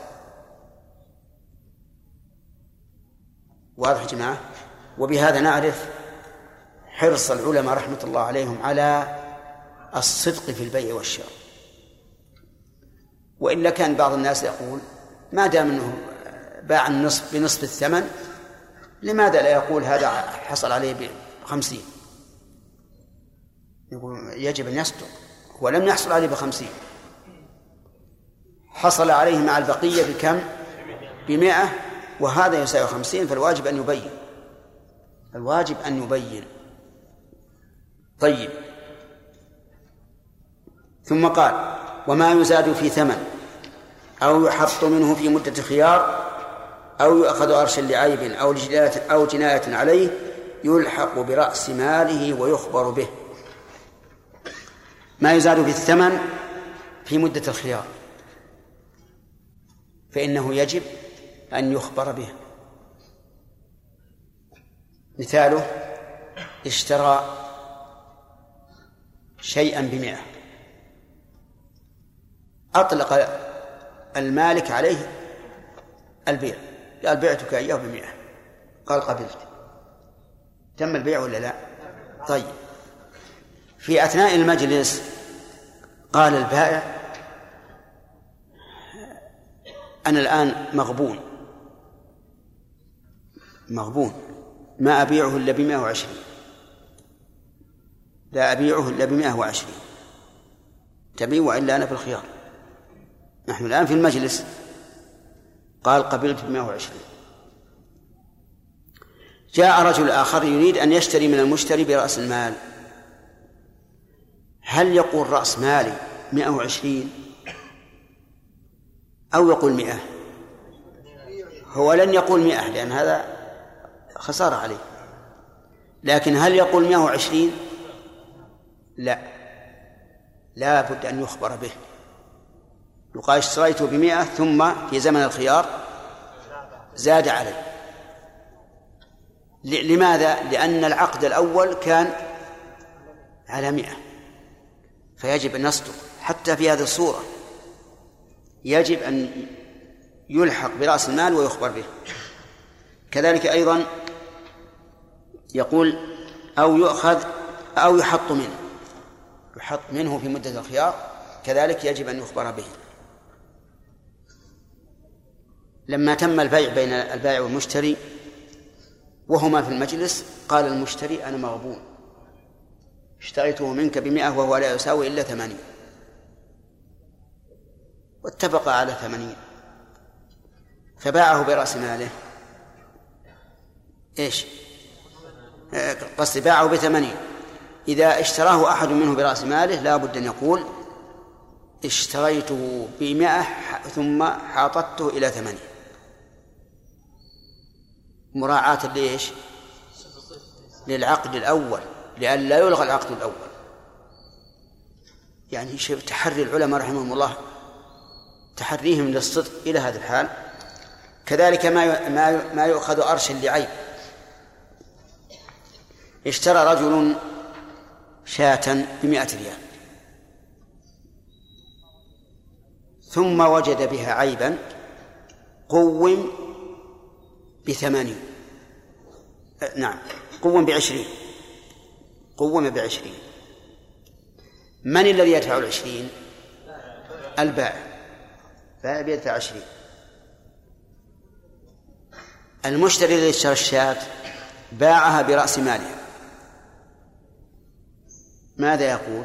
Speaker 1: واضح يا جماعة؟ وبهذا نعرف حرص العلماء رحمة الله عليهم على الصدق في البيع والشراء. وإلا كان بعض الناس يقول ما دام أنه باع النصف بنصف الثمن لماذا لا يقول هذا حصل عليه بخمسين؟ يقول يجب أن يصدق. ولم يحصل عليه بخمسين. حصل عليه مع البقية بكم؟ بمئة. وهذا يساوي خمسين فالواجب أن يبين. الواجب أن يبين. طيب. ثم قال وما يزاد في ثمن. أو يحط منه في مدة خيار أو يؤخذ أرشا لعيب أو أو جناية عليه يلحق برأس ماله ويخبر به. ما يزاد في الثمن في مدة الخيار. فإنه يجب أن يخبر به. مثاله اشترى شيئا بمئة. أطلق المالك عليه البيع. قال بعتك إياه بمئة. قال قبلت. تم البيع ولا لا؟ طيب. في أثناء المجلس قال البائع أنا الآن مغبون. مغبون. ما أبيعه إلا بمائة وعشرين. لا أبيعه إلا بمائة وعشرين. تبيع وإلا أنا في الخيار. نحن الآن في المجلس. قال قبلت بمائة وعشرين. جاء رجل آخر يريد أن يشتري من المشتري برأس المال. هل يقول رأس مالي مائة وعشرين أو يقول مئة؟ هو لن يقول مئة لأن هذا خسارة عليه. لكن هل يقول مئة وعشرين؟ لا. لا بد أن يخبر به. يقال اشتريته بمئة ثم في زمن الخيار زاد عليه لماذا؟ لأن العقد الأول كان على مئة. فيجب أن نصدق حتى في هذه الصورة. يجب أن يلحق برأس المال ويخبر به. كذلك أيضا يقول أو يؤخذ أو يحط منه. يحط منه في مدة الخيار كذلك يجب أن يخبر به. لما تم البيع بين البائع والمشتري وهما في المجلس قال المشتري أنا مغبون. اشتريته منك بمئة وهو لا يساوي إلا ثمانين. واتفق على ثمانين. فباعه برأس ماله. إيش؟ قصدي باعه بثمانين. إذا اشتراه أحد منه برأس ماله لا بد أن يقول اشتريته بمئة ثم حاطته إلى ثمانين. مراعاة ليش؟ للعقد الأول. لئلا يلغى العقد الأول. يعني تحري العلماء رحمهم الله تحريهم للصدق إلى هذا الحال. كذلك ما ما ما يؤخذ أرشا لعيب اشترى رجل شاة بمائة ريال. ثم وجد بها عيبا قوم بثمانين. نعم قوم بعشرين. قوم بعشرين. من الذي يدفع العشرين؟ البائع. البائع يدفع عشرين. المشتري الذي اشترى الشاة باعها برأس مالها ماذا يقول؟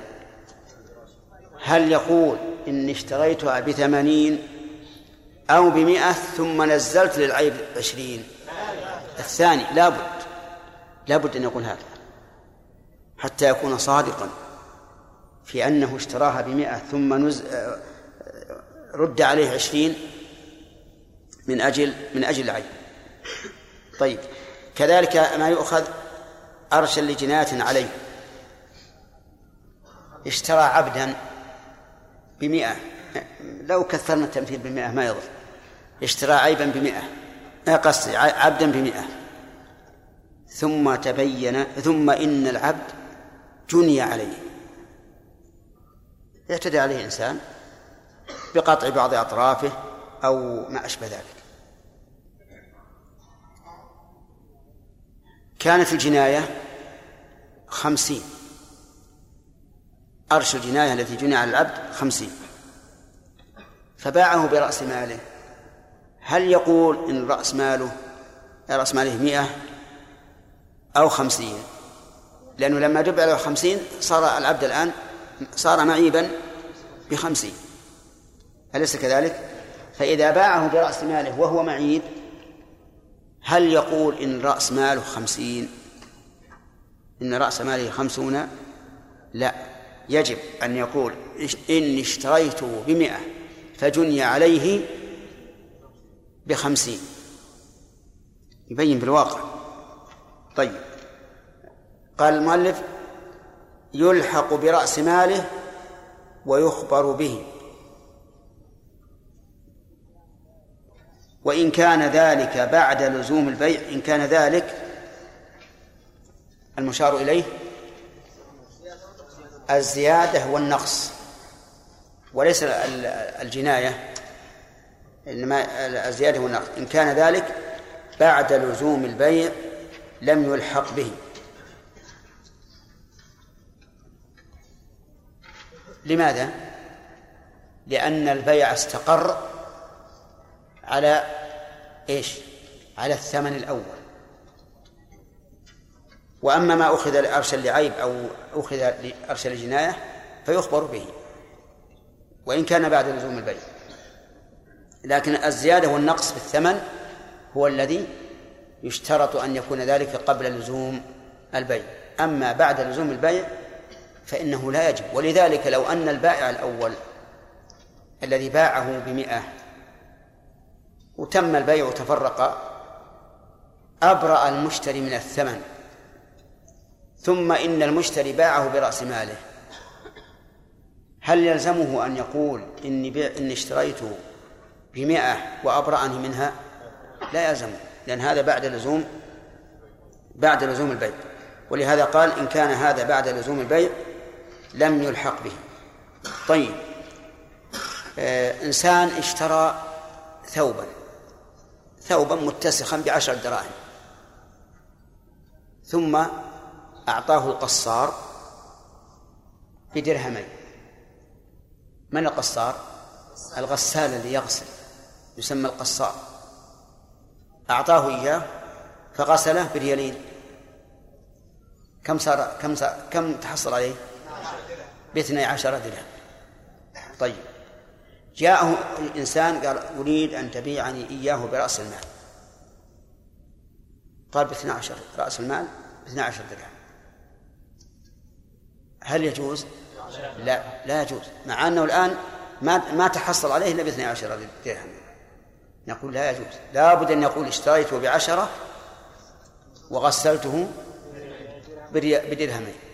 Speaker 1: هل يقول إني اشتريتها بثمانين أو بمئة ثم نزلت للعيب عشرين؟ الثاني لابد. لابد أن يقول هذا. حتى يكون صادقا في أنه اشتراها بمئة ثم نز... رد عليه عشرين من أجل من أجل العيب طيب كذلك ما يؤخذ أرشا لجناية عليه. اشترى عبدا بمئة لو كثرنا التمثيل بمئة ما يضر. اشترى عيبا بمئة قصدي عبدا بمئة. ثم تبين ثم إن العبد جني عليه. يعتدي عليه إنسان بقطع بعض أطرافه أو ما أشبه ذلك. كانت الجناية خمسين. أرش الجناية التي جنى على العبد خمسين. فباعه برأس ماله. هل يقول إن رأس ماله رأس ماله مئة أو خمسين؟ لأنه لما دب على خمسين صار العبد الآن صار معيبا بخمسين. أليس كذلك؟ فإذا باعه برأس ماله وهو معيب هل يقول إن رأس ماله خمسين؟ إن رأس ماله خمسون؟ لا. يجب أن يقول إني اشتريته بمئة فجني عليه بخمسين. يبين بالواقع. طيب. قال المؤلف يلحق برأس ماله ويخبر به. وإن كان ذلك بعد لزوم البيع إن كان ذلك المشار إليه الزيادة والنقص. وليس الجناية إنما الزيادة والنقص. إن كان ذلك بعد لزوم البيع لم يلحق به. لماذا؟ لأن البيع استقر على إيش؟ على الثمن الأول وأما ما أخذ أرشا لعيب أو أخذ أرشا لجناية فيخبر به وإن كان بعد لزوم البيع لكن الزيادة والنقص في الثمن هو الذي يشترط أن يكون ذلك قبل لزوم البيع أما بعد لزوم البيع فإنه لا يجب. ولذلك لو أن البائع الأول الذي باعه بمئة وتم البيع وتفرق أبرأ المشتري من الثمن ثم إن المشتري باعه برأس ماله هل يلزمه أن يقول إني بيع إني اشتريته بمئة وأبرأني منها؟ لا يلزم لأن هذا بعد لزوم بعد لزوم البيع. ولهذا قال إن كان هذا بعد لزوم البيع لم يلحق به. طيب. آه إنسان اشترى ثوبا. ثوبا متسخا بعشر دراهم. ثم أعطاه القصار بدرهمين. من القصار؟ الغسال الذي يغسل يسمى القصار. أعطاه إياه فغسله بريالين كم صار كم صار كم تحصل عليه؟ باثني عشر درهم. طيب. جاءه الإنسان قال أريد أن تبيعني إياه برأس المال. قال باثنى عشر رأس المال باثنى عشر درهم. هل يجوز؟ لا لا يجوز. مع أنه الآن ما ما تحصل عليه إلا باثنى عشر درهم. نقول لا يجوز. لا بد أن يقول اشتريته بعشرة وغسلته بدرهمين.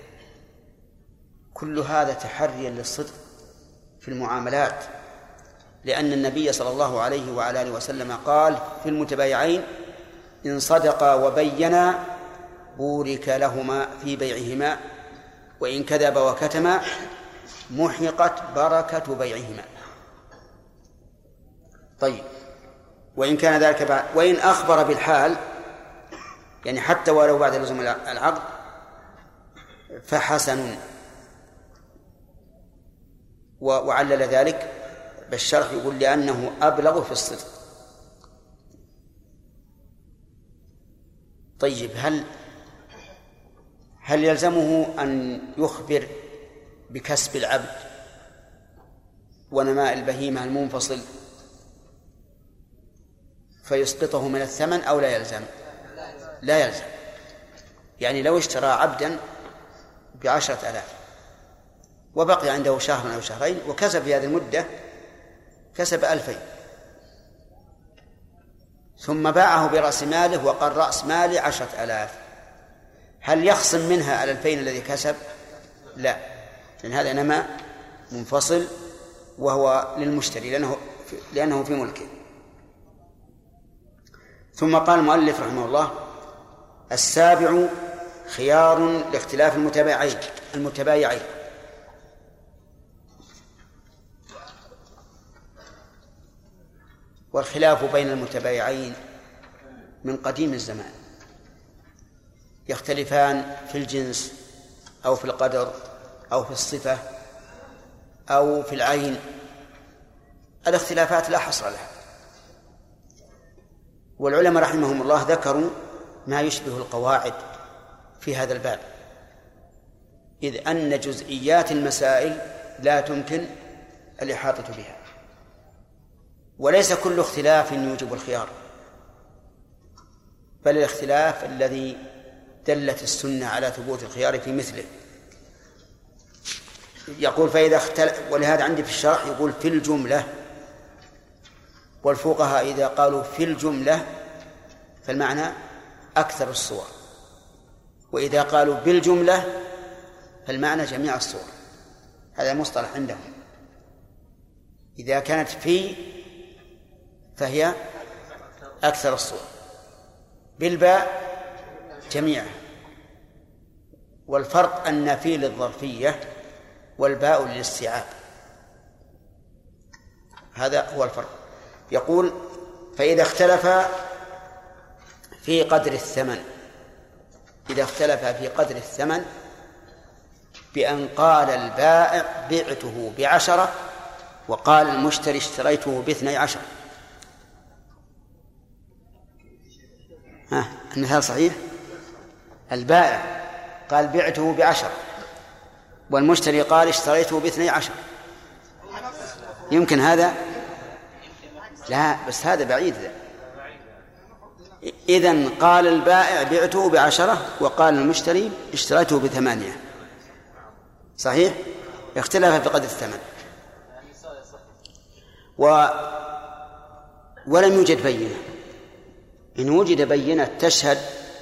Speaker 1: كل هذا تحريا للصدق في المعاملات لأن النبي صلى الله عليه وعلى آله وسلم قال في المتبايعين إن صدقا وبينا بورك لهما في بيعهما وإن كذب وكتما محقت بركة بيعهما. طيب وإن كان ذلك بعد وإن أخبر بالحال يعني حتى ولو بعد لزوم العقد فحسن. وعلل ذلك بالشرح يقول لأنه أبلغ في الصدق. طيب هل هل يلزمه أن يخبر بكسب العبد ونماء البهيمة المنفصل فيسقطه من الثمن أو لا يلزم؟ لا يلزم. يعني لو اشترى عبدا بعشرة آلاف وبقي عنده شهر أو شهرين وكسب في هذه المدة كسب ألفين. ثم باعه برأس ماله وقال رأس مالي عشرة آلاف. هل يخصم منها الألفين الذي كسب؟ لا. لأن هذا إنما منفصل وهو للمشتري لأنه لأنه في ملكه. ثم قال المؤلف رحمه الله السابع خيار لاختلاف المتبايعين المتبايعين. والخلاف بين المتبايعين من قديم الزمان. يختلفان في الجنس أو في القدر أو في الصفة أو في العين. الاختلافات لا حصر لها. والعلماء رحمهم الله ذكروا ما يشبه القواعد في هذا الباب. إذ أن جزئيات المسائل لا تمكن الإحاطة بها. وليس كل اختلاف يوجب الخيار بل الاختلاف الذي دلت السنة على ثبوت الخيار في مثله. يقول فإذا اختلف ولهذا عندي في الشرح يقول في الجملة والفقهاء إذا قالوا في الجملة فالمعنى أكثر الصور وإذا قالوا بالجملة فالمعنى جميع الصور هذا مصطلح عندهم. إذا كانت في فهي أكثر الصور. بالباء جميعها. والفرق أن في للظرفية والباء للاستيعاب. هذا هو الفرق. يقول فإذا اختلف في قدر الثمن إذا اختلف في قدر الثمن بأن قال البائع بعته بعشرة وقال المشتري اشتريته باثني عشر. ها المثال صحيح؟ البائع قال بعته بعشرة والمشتري قال اشتريته باثني عشر. يمكن هذا؟ لا بس هذا بعيد إذن قال البائع بعته بعشرة وقال المشتري اشتريته بثمانية. صحيح؟ اختلف في قدر الثمن. و ولم يوجد بينة. إن وجد بينة تشهد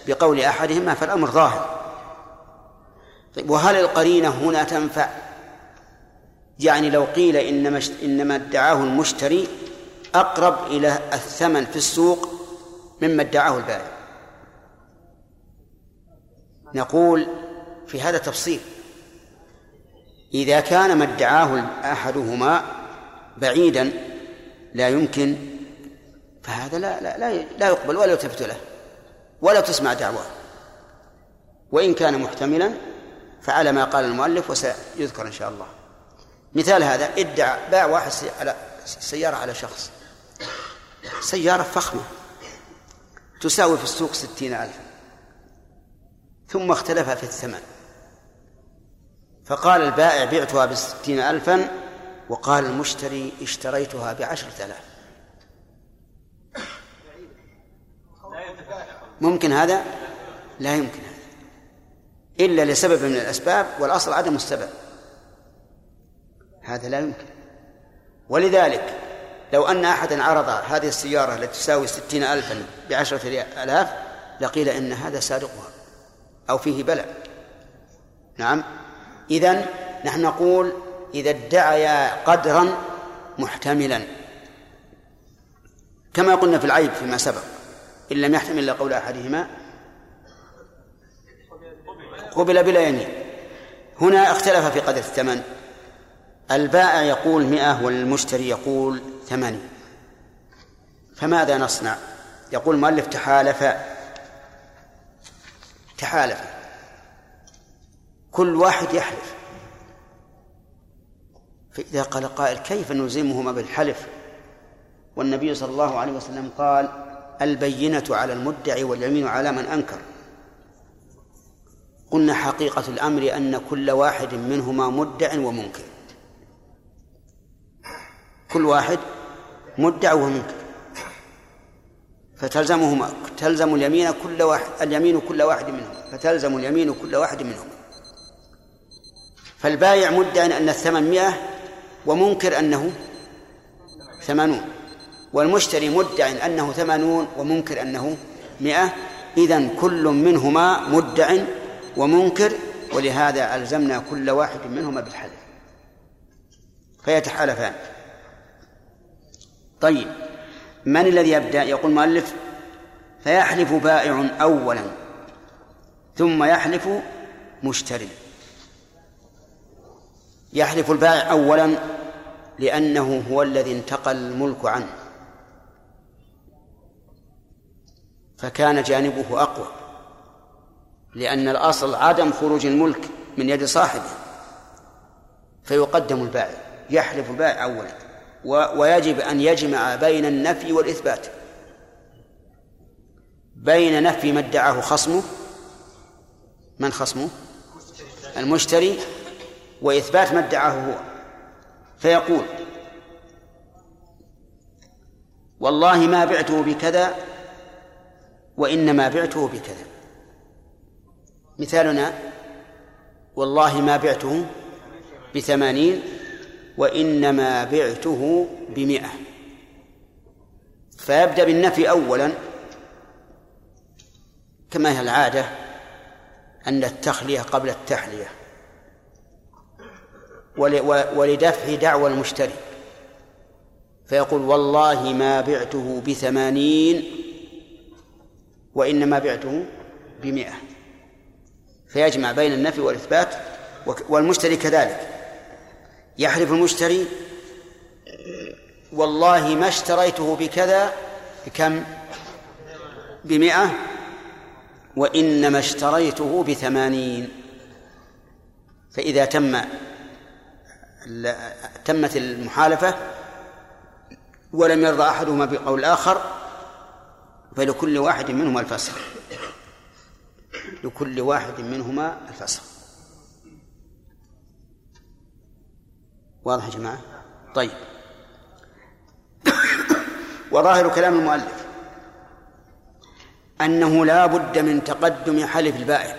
Speaker 1: بقول أحدهما فالأمر ظاهر. طيب وهل القرينة هنا تنفع؟ يعني لو قيل إنما إنما ادعاه المشتري أقرب إلى الثمن في السوق مما ادعاه البائع نقول في هذا تفصيل. إذا كان ما ادعاه أحدهما بعيدا لا يمكن فهذا لا لا لا, لا يقبل ولا يلتفت له ولا تسمع دعواه. وإن كان محتملا فعلى ما قال المؤلف وسيذكر إن شاء الله. مثال هذا ادعى باع واحد على سيارة على شخص. سيارة فخمة. تساوي في السوق ستين ألفا. ثم اختلف في الثمن. فقال البائع بعتها بستين ألفا وقال المشتري اشتريتها بعشرة آلاف. ممكن هذا؟ لا يمكن هذا. إلا لسبب من الأسباب والأصل عدم السبب. هذا لا يمكن. ولذلك لو أن أحدا عرض هذه السيارة التي تساوي ستين ألفا بعشرة آلاف لقيل إن هذا سارقها أو فيه بلاء نعم. إذن نحن نقول إذا ادعيا قدرا محتملا. كما قلنا في العيب فيما سبق. إن لم يحتمل إلا قول أحدهما. قبل بلا يمين. هنا اختلف في قدر الثمن. البائع يقول مئة والمشتري يقول ثمانية. فماذا نصنع؟ يقول المؤلف تحالفا تحالفا كل واحد يحلف. فإذا قال قائل كيف نلزمهما بالحلف؟ والنبي صلى الله عليه وسلم قال البينة على المدعي واليمين على من أنكر. قلنا حقيقة الأمر أن كل واحد منهما مدع ومنكر. كل واحد مدع ومنكر. فتلزمهما تلزم اليمين كل واحد اليمين كل واحد منهم فتلزم اليمين كل واحد منهم فالبايع مدع أن الثمن مئة ومنكر أنه ثمانون. والمشتري مدع أنه ثمانون ومنكر أنه مئة. إذن كل منهما مدع ومنكر ولهذا ألزمنا كل واحد منهما بالحلف. فيتحالفان. طيب من الذي يبدأ؟ يقول المؤلف فيحلف بائع أولا ثم يحلف مشتري. يحلف البائع أولا لأنه هو الذي انتقل الملك عنه. فكان جانبه أقوى لأن الأصل عدم خروج الملك من يد صاحبه فيقدم البائع يحلف البائع أولا ويجب أن يجمع بين النفي والإثبات بين نفي ما ادعاه خصمه من خصمه؟ المشتري وإثبات ما ادعاه هو فيقول والله ما بعته بكذا وإنما بعته بكذا. مثالنا والله ما بعته بثمانين وإنما بعته بمئة. فيبدأ بالنفي أولا كما هي العادة أن التخلية قبل التحلية. ولدفع دعوى المشتري. فيقول والله ما بعته بثمانين وإنما بعته بمئة. فيجمع بين النفي والإثبات والمشتري كذلك. يحلف المشتري والله ما اشتريته بكذا بكم؟ بمئة. وإنما اشتريته بثمانين. فإذا تم تمت المحالفة ولم يرضى أحدهما بقول الآخر فلكل واحد منهما الفسخ لكل واحد منهما الفسخ واضح يا جماعة؟ طيب. وظاهر كلام المؤلف أنه لا بد من تقدم حلف البائع.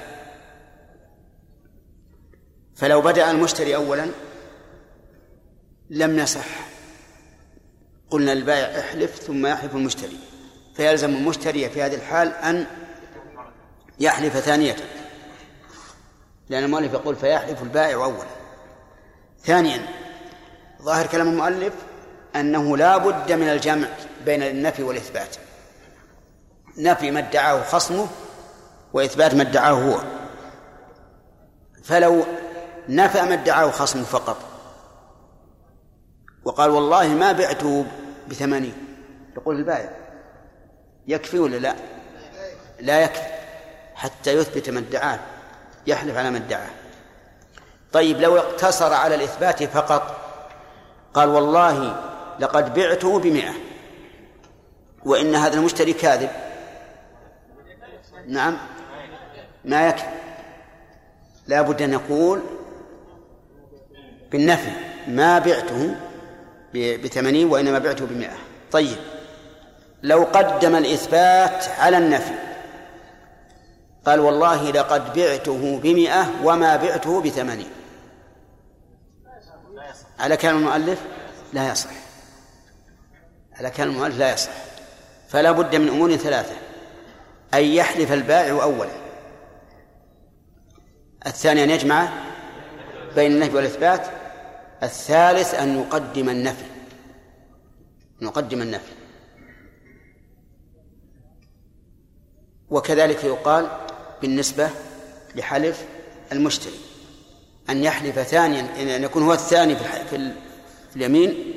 Speaker 1: فلو بدأ المشتري أولا لم يصح. قلنا للبائع احلف ثم يحلف المشتري. فيلزم المشتري في هذه الحال أن يحلف ثانية. لأن المؤلف يقول فيحلف البائع أولا. ثانيا ظاهر كلام المؤلف أنه لا بد من الجمع بين النفي والإثبات. نفي ما ادعاه خصمه وإثبات ما ادعاه هو. فلو نفى ما ادعاه خصمه فقط وقال والله ما بعته بثمانين يقول البائع. يكفي ولا لا؟ لا يكفي حتى يثبت ما ادعاه يحلف على ما ادعاه طيب لو اقتصر على الإثبات فقط قال والله لقد بعته بمئة وإن هذا المشتري كاذب. نعم ما يكفي. لا بد أن يقول بالنفي ما بعته بثمانين وإنما بعته بمئة. طيب لو قدم الإثبات على النفي. قال والله لقد بعته بمئة وما بعته بثمانين. على كلام المؤلف؟ لا يصح. على كلام المؤلف لا يصح. فلا بد من أمور ثلاثة. أن يحلف البائع أولا. الثاني أن يجمع بين النفي والإثبات. الثالث أن يقدم النفي. نقدم النفي. وكذلك يقال بالنسبة لحلف المشتري أن يحلف ثانيا أن يكون هو الثاني في اليمين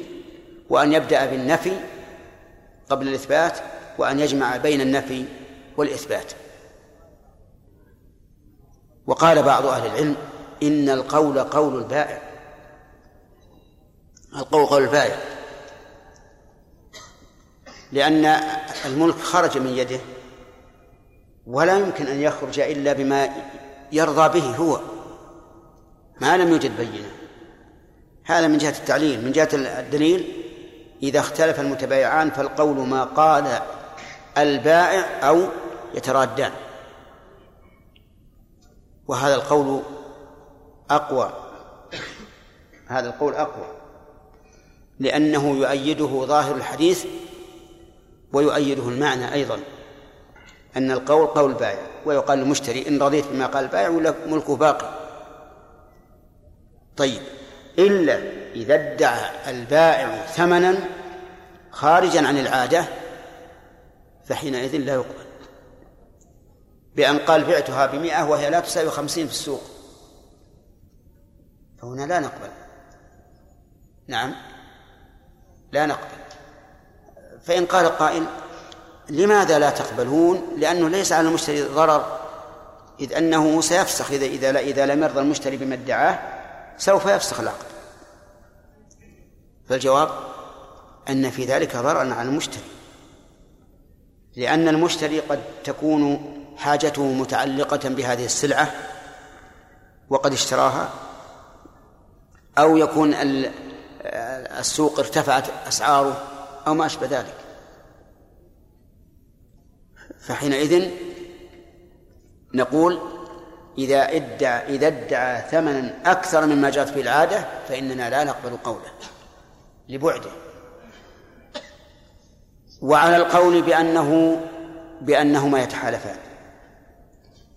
Speaker 1: وأن يبدأ بالنفي قبل الإثبات وأن يجمع بين النفي والإثبات. وقال بعض أهل العلم إن القول قول البائع. القول قول البائع. لأن الملك خرج من يده ولا يمكن أن يخرج إلا بما يرضى به هو. ما لم يوجد بينة. هذا من جهة التعليل. من جهة الدليل إذا اختلف المتبايعان فالقول ما قال البائع أو يترادان. وهذا القول أقوى. هذا القول أقوى. لأنه يؤيده ظاهر الحديث ويؤيده المعنى أيضا. أن القول قول البائع ويقال للمشتري إن رضيت بما قال البائع ولا ملكه باقي. طيب إلا إذا ادعى البائع ثمنا خارجا عن العادة فحينئذ لا يقبل. بأن قال بعتها بمئة وهي لا تساوي خمسين في السوق. فهنا لا نقبل. نعم لا نقبل. فإن قال قائل لماذا لا تقبلون؟ لأنه ليس على المشتري ضرر إذ أنه سيفسخ إذا إذا إذا لم يرضى المشتري بما ادعاه سوف يفسخ العقد. فالجواب أن في ذلك ضررا على المشتري لأن المشتري قد تكون حاجته متعلقة بهذه السلعة وقد اشتراها أو يكون السوق ارتفعت أسعاره أو ما أشبه ذلك. فحينئذ نقول إذا ادعى إذا ادعى ثمنا أكثر مما جاءت به العادة فإننا لا نقبل قوله لبعده. وعلى القول بأنه بأنهما يتحالفان.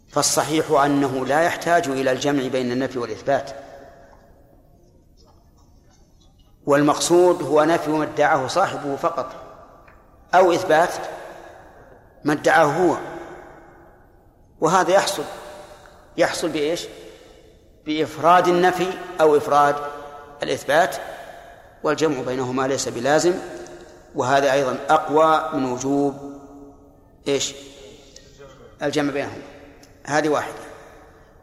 Speaker 1: فالصحيح أنه لا يحتاج إلى الجمع بين النفي والإثبات. والمقصود هو نفي ما ادعاه صاحبه فقط أو إثبات ما ادعاه هو. وهذا يحصل. يحصل بإيش؟ بإفراد النفي أو إفراد الإثبات والجمع بينهما ليس بلازم وهذا أيضا أقوى من وجوب إيش؟ الجمع بينهما. هذه واحدة.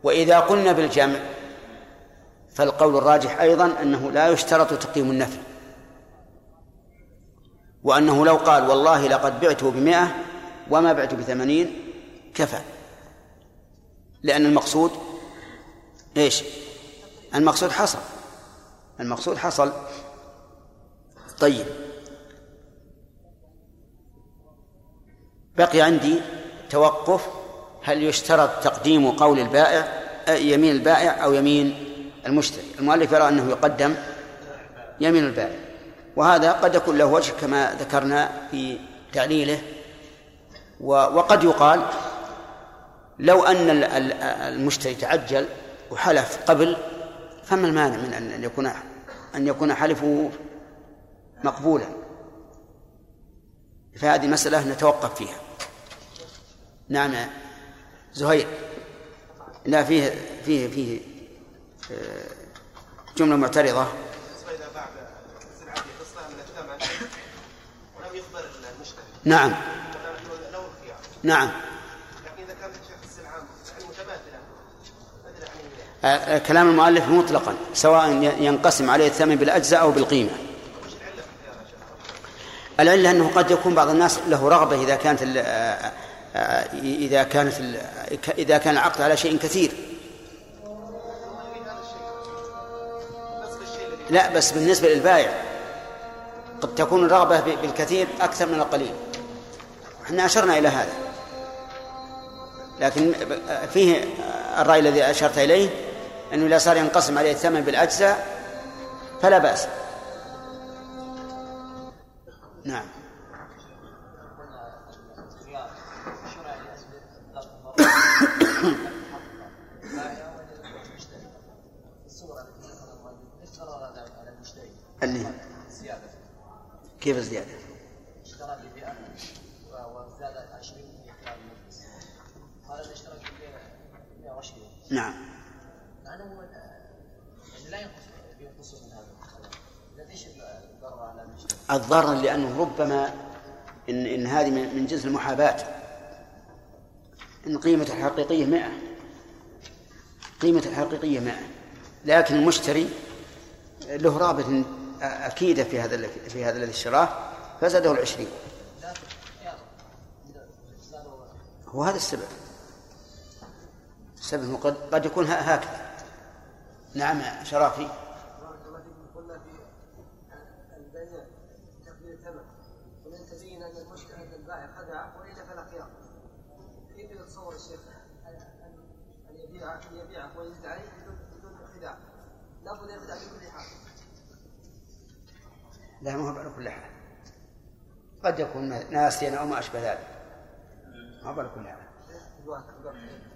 Speaker 1: وإذا قلنا بالجمع فالقول الراجح أيضا أنه لا يشترط تقييم النفي. وأنه لو قال والله لقد بعته بمئة وما بعته بثمانين كفى. لأن المقصود إيش؟ المقصود حصل. المقصود حصل. طيب. بقي عندي توقف. هل يشترط تقديم قول البائع يمين البائع أو يمين المشتري؟ المؤلف يرى أنه يقدم يمين البائع. وهذا قد يكون له وجه كما ذكرنا في تعليله. وقد يقال لو أن المشتري تعجل وحلف قبل فما المانع من أن يكون أن يكون حلفه مقبولا. فهذه مسألة نتوقف فيها. نعم زهير. لا فيه فيه فيه آه، جملة معترضة.
Speaker 14: إذا
Speaker 1: آه، كلام المؤلف مطلقا سواء ينقسم عليه الثمن بالأجزاء أو بالقيمة. العلة أنه قد يكون بعض الناس له رغبة إذا كانت إذا كانت إذا كان العقد على شيء كثير. لا بس بالنسبة للبائع قد تكون الرغبة بالكثير أكثر من القليل. إحنا أشرنا إلى هذا. لكن فيه الرأي الذي أشرت إليه أنه إذا صار ينقسم عليه الثمن بالأجزاء فلا بأس. نعم. اللي كيف الزيادة؟ اشترى بمئة وزاد 20 في خلال المجلس هذا اشترى ب 120 نعم. الضرر لأنه ربما إن إن هذه من جنس المحاباة. إن قيمة الحقيقية مئة. قيمة الحقيقية مئة. لكن المشتري له رابط أكيدة في هذا في هذا الذي اشتراه فزاده العشرين. هو هذا السبب. السبب قد قد يكون هكذا. نعم شرافي.
Speaker 4: قلنا في البيع تقدير الثمن ومن تبين ان المشكلة ان البائع خدع والا فلا خيار كيف يتصور الشيخ ان يبيع ان يبيعه ويزيد عليه بدون خداع لابد يخدع بكل حال
Speaker 1: لا ما هو على كل حال. قد يكون ناسيا أو ما أشبه ذلك. ما هو على كل حال.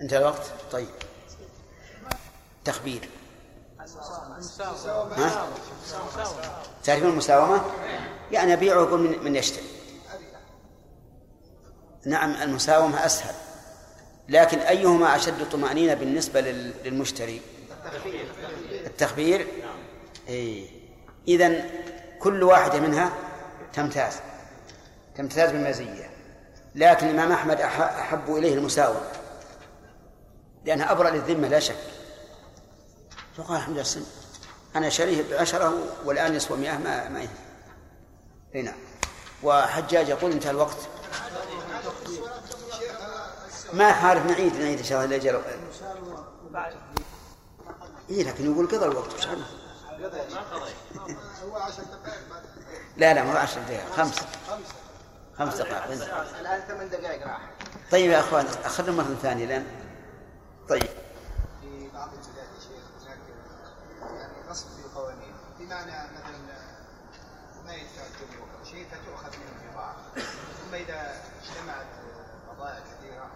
Speaker 1: انتهى الوقت؟ طيب. تخبير. ها؟ تعرفون المساومة؟ يعني أبيعه يقول من, من يشتري. نعم المساومة أسهل. لكن أيهما أشد طمأنينة بالنسبة للمشتري؟ التخبير؟ إيه. إذن كل واحدة منها تمتاز. تمتاز بمزية لكن الإمام أحمد أحب إليه المساومة. لأنها أبرأ للذمة لا شك. فقال الحمد لله أنا شريه بعشرة والآن يسوى مئة ما ما ينفع نعم. وحجاج يقول انتهى الوقت. ما عارف نعيد نعيد إن شاء الله الاجل اي لكن يقول قضى الوقت مش عارف. لا لا مو عشر دقائق خمس خمس دقائق.
Speaker 14: الآن ثمان دقائق راح.
Speaker 1: طيب يا أخوان أخذنا مرة ثانية لأن طيب.
Speaker 3: في بعض البلاد يا شيخ هناك يعني غصب في القوانين بمعنى مثلا ما يدفع الجمهور شيء فتؤخذ منه بضاعه ثم إذا اجتمعت بضائع كثيرة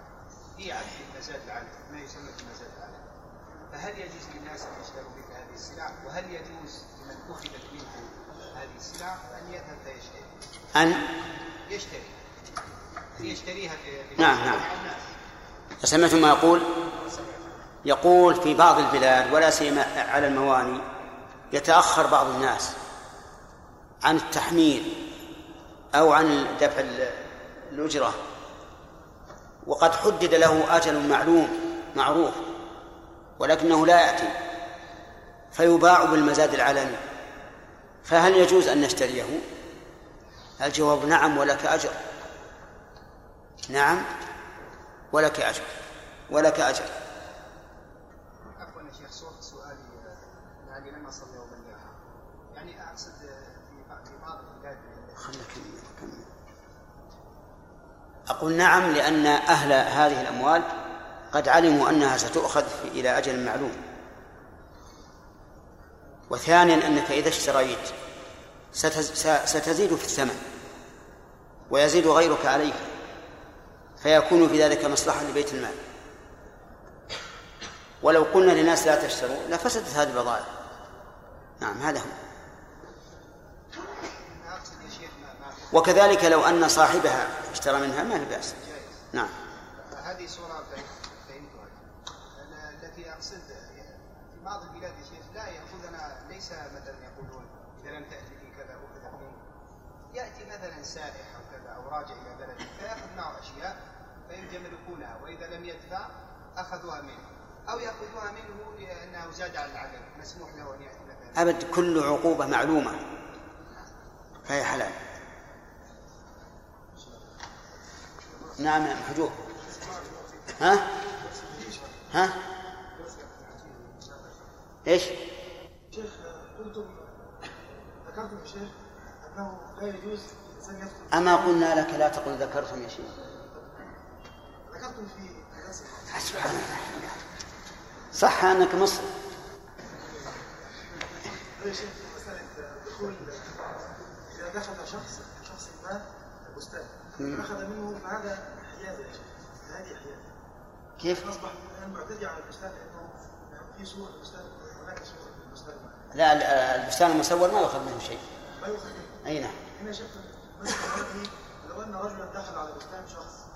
Speaker 3: هي عدد المزاد العدد ما يسمى المزاد العدد فهل يجوز للناس أن يشتروا مثل هذه السلع؟ وهل يجوز لمن أخذت منه هذه السلع أن يذهب فيشتري؟
Speaker 1: أن؟
Speaker 3: يشتري. يشتريها في
Speaker 1: نعم. نعم سمعتم ما يقول؟ يقول في بعض البلاد ولا سيما على المواني يتأخر بعض الناس عن التحميل أو عن دفع الأجرة وقد حدد له أجل معلوم معروف ولكنه لا يأتي فيباع بالمزاد العلني فهل يجوز أن نشتريه الجواب نعم ولك أجر نعم ولك أجر. ولك أجر.
Speaker 3: عفوا يا شيخ سؤالي آه، يعني يوم يعني أقصد آه، في بعض- البلاد
Speaker 1: خلك أقول نعم لأن أهل هذه الأموال قد علموا أنها ستؤخذ إلى أجل معلوم. وثانيا أنك إذا اشتريت ستزيد في الثمن ويزيد غيرك عليك فيكون في ذلك مصلحة لبيت المال. ولو قلنا للناس لا تشتروا لفسدت هذه البضائع. نعم هذا هو. وكذلك لو أن صاحبها اشترى منها ما في بأس. نعم.
Speaker 3: هذه صورة فهم- فهمتها التي أقصد في بعض البلاد يا شيخ لا يأخذنا ليس مثلا يقولون إذا لم تأتي في كذا أخذ منك يأتي مثلا سائح أو كذا أو راجع إلى بلده فيأخذ معه أشياء فيملكونها وإذا لم يدفع أخذوها منه أو يأخذوها منه لأنه زاد على العدد مسموح له أن يأتي مثلا.
Speaker 1: أبد كل عقوبة معلومة. فهي حلال. نعم نعم حجوب ها؟ ها؟ إيش؟
Speaker 6: شيخ قلتم ذكرتم يا شيخ انه لا يجوز الانسان يدخل
Speaker 1: أما قلنا لك لا تقل ذكرتم يا شيخ.
Speaker 6: ذكرتم في
Speaker 1: سبحان الله. صح أنك مصري.
Speaker 6: شيخ مساله دخول إذا دخل شخص شخص ما بستان
Speaker 1: مم.
Speaker 6: أخذ منه فهذا حيازه يا شيخ. هذه حيازه
Speaker 1: كيف؟
Speaker 6: أصبح الان معتدي على البستان لأنه في سوء البستان هناك سوء البستان
Speaker 1: لا ال- البستان المسور ما يؤخذ منه شيء.
Speaker 6: ما يؤخذ
Speaker 1: أي نعم.
Speaker 6: هنا شيخ هذه لو أن رجلا دخل على بستان شخص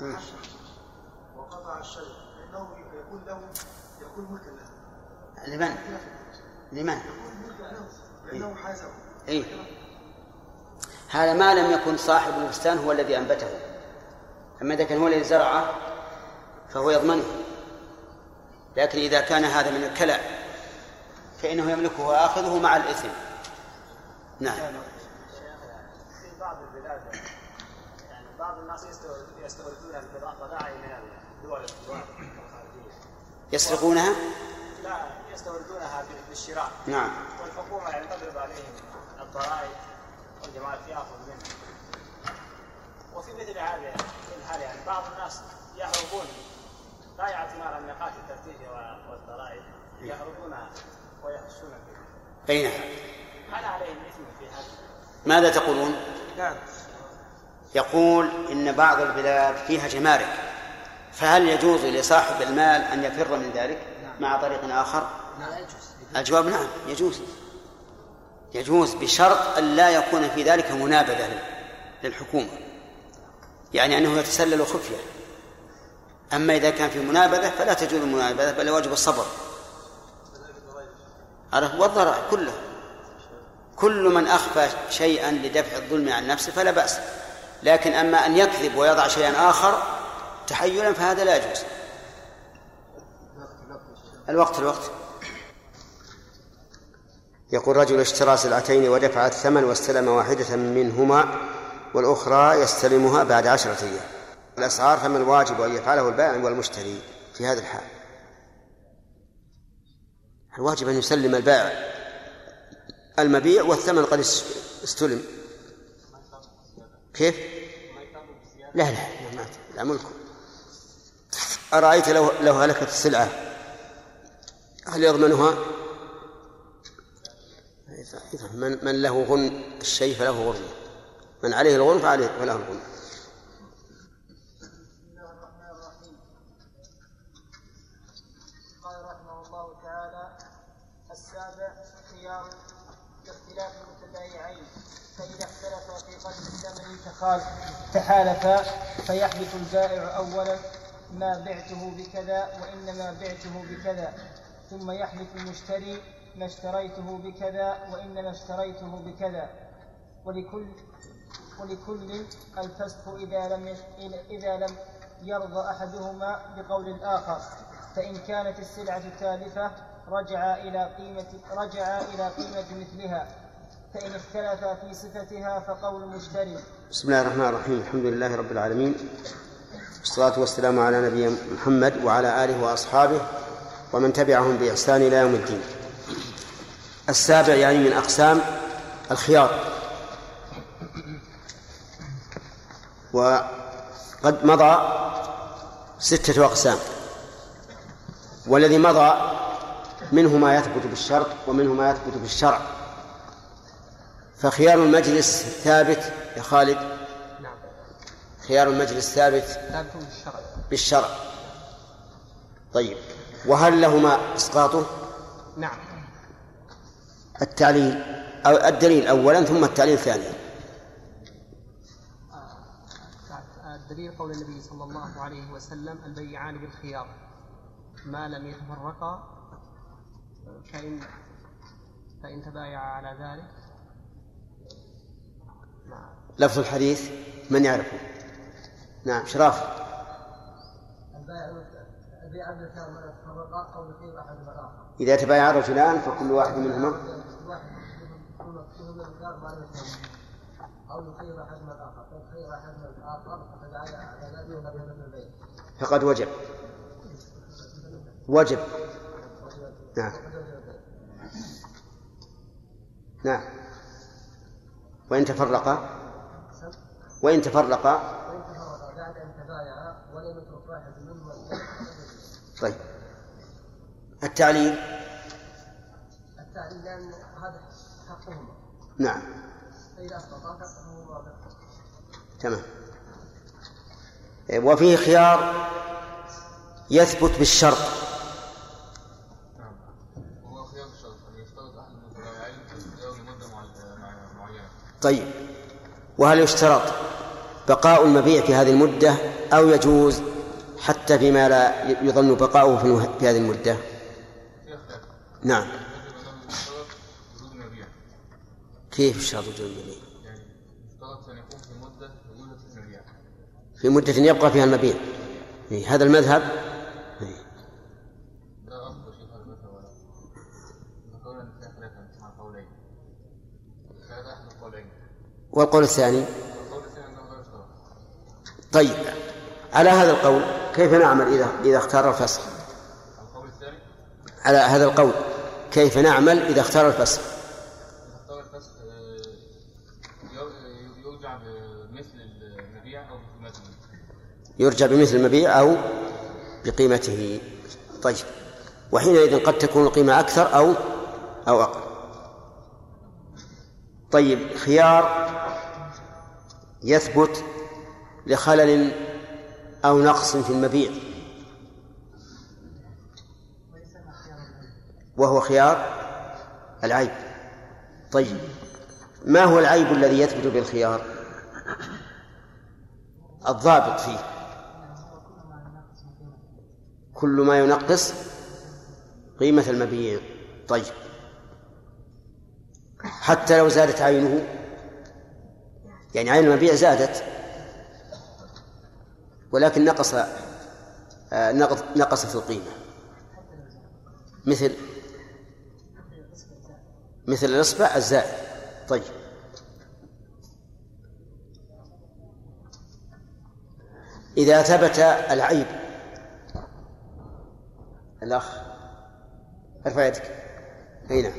Speaker 6: وقطع الشجر فإنه يكون له يكون ملكا له.
Speaker 1: لمن؟ لمن؟
Speaker 6: يكون ملكا له لأنه حازه
Speaker 1: إيه؟ هذا ما لم يكن صاحب البستان هو الذي أنبته. أما إذا كان هو الذي زرعه فهو يضمنه. لكن إذا كان هذا من الكلى فإنه يملكه وآخذه مع الإثم. نعم
Speaker 9: في بعض البلاد يعني بعض الناس يستوردون البضائع من الدول
Speaker 1: يسرقونها
Speaker 9: لا يستوردونها بالشراء
Speaker 1: نعم
Speaker 9: والحكومة يعني تضرب عليهم الضرائب والجمارك ياخذ منها وفي مثل هذا الحال يعني بعض الناس يهربون لا يعطون على نقاط التفتيش والضرائب يهربونها ويخشون فيها
Speaker 1: أي نعم
Speaker 9: هل عليهم اثم في هذا؟
Speaker 1: ماذا تقولون؟
Speaker 9: نعم
Speaker 1: يقول إن بعض البلاد فيها جمارك فهل يجوز لصاحب المال أن يفر من ذلك مع طريق آخر؟ الجواب نعم يجوز. يجوز بشرط أن لا يكون في ذلك منابذة لل- للحكومة. يعني أنه يتسلل خفية. أما إذا كان في منابذة فلا تجوز المنابذة بل واجب الصبر. عرف والضرائب كله. كل من أخفى شيئا لدفع الظلم عن نفسه فلا بأس. لكن أما أن يكذب ويضع شيئا آخر تحيلا فهذا لا يجوز. الوقت الوقت. يقول رجل اشترى سلعتين ودفع الثمن واستلم واحدة منهما والأخرى يستلمها بعد عشرة أيام. الأسعار فما الواجب أن يفعله البائع والمشتري في هذا الحال؟ الواجب أن يسلم البائع المبيع والثمن قد استلم. كيف؟ لا لا ما لا ملكه أرأيت لو لو هلكت السلعة هل يضمنها؟ من من له غن الشيء فله غرمه من عليه الغرم فعليه فله الغرم
Speaker 15: تخال تحالفا فيحلف البائع أولا ما بعته بكذا وإنما بعته بكذا. ثم يحلف المشتري ما اشتريته بكذا وإنما اشتريته بكذا. ولكل ولكل الفسق إذا لم إذا لم يرضى أحدهما بقول الآخر. فإن كانت السلعة تالفة رجع إلى قيمة رجع إلى قيمة مثلها. فإن اختلفا في صفتها فقول المشتري
Speaker 1: بسم الله الرحمن الرحيم. الحمد لله رب العالمين. والصلاة والسلام على نبينا محمد وعلى آله وأصحابه ومن تبعهم بإحسان إلى يوم الدين. السابع يعني من أقسام الخيار. وقد مضى ستة أقسام. والذي مضى منه ما يثبت بالشرط ومنه ما يثبت بالشرع. فخيار المجلس ثابت يا خالد؟ خيار المجلس ثابت
Speaker 16: ثابت بالشرع.
Speaker 1: بالشرع. طيب وهل لهما إسقاطه؟
Speaker 16: نعم.
Speaker 1: التعليل أو الدليل أولا ثم التعليل ثانيا
Speaker 16: الدليل قول النبي صلى الله عليه وسلم البيعان بالخيار. ما لم يتفرقا فإن فإن تبايعا على ذلك.
Speaker 1: لفظ الحديث من يعرفه. نعم شراف. إذا تبايع رجلان فكل واحد منهما.
Speaker 4: فقد
Speaker 1: وجب. وجب. نعم. نعم. وإن تفرقا وإن تفرقا
Speaker 4: وان تفرقا بعد ان تبايعا ولم يترك واحد منهما
Speaker 1: طيب. التعليل.
Speaker 4: التعليل لأن هذا حقهما.
Speaker 1: نعم.
Speaker 4: فهو واضح.
Speaker 1: تمام. وفيه خيار يثبت بالشرط.
Speaker 11: وهو خيار الشرط أن يشترط أحد المتبايعين اختيار لمدة معي- مع- معينة.
Speaker 1: طيب. وهل يشترط؟ بقاء المبيع في هذه المدة أو يجوز حتى فيما لا يظن بقاؤه في هذه المدة؟ نعم. كيف اشتراط وجود المبيع؟
Speaker 11: في مدة
Speaker 1: يبقى فيها المبيع. إيه، هذا المذهب؟ إيه.
Speaker 11: لا
Speaker 1: طيب على هذا القول كيف نعمل إذا إذا اختار الفسخ
Speaker 11: القول الثاني
Speaker 1: على هذا القول كيف نعمل إذا اختار الفسخ
Speaker 11: اختار الفسخ آه، ير- يرجع بمثل المبيع أو بقيمته.
Speaker 1: يرجع بمثل المبيع أو بقيمته. طيب وحينئذ قد تكون القيمة أكثر أو أو أقل. طيب خيار يثبت لخلل أو نقص في المبيع. وهو خيار العيب. طيب ما هو العيب الذي يثبت بالخيار؟ الضابط فيه. كل ما ينقص قيمة المبيع. طيب. حتى لو زادت عينه يعني عين المبيع زادت ولكن نقص آه، نقص نقص في القيمة. مثل مثل الإصبع الزائد. طيب. إذا ثبت العيب الأخ ارفع يدك. أي نعم.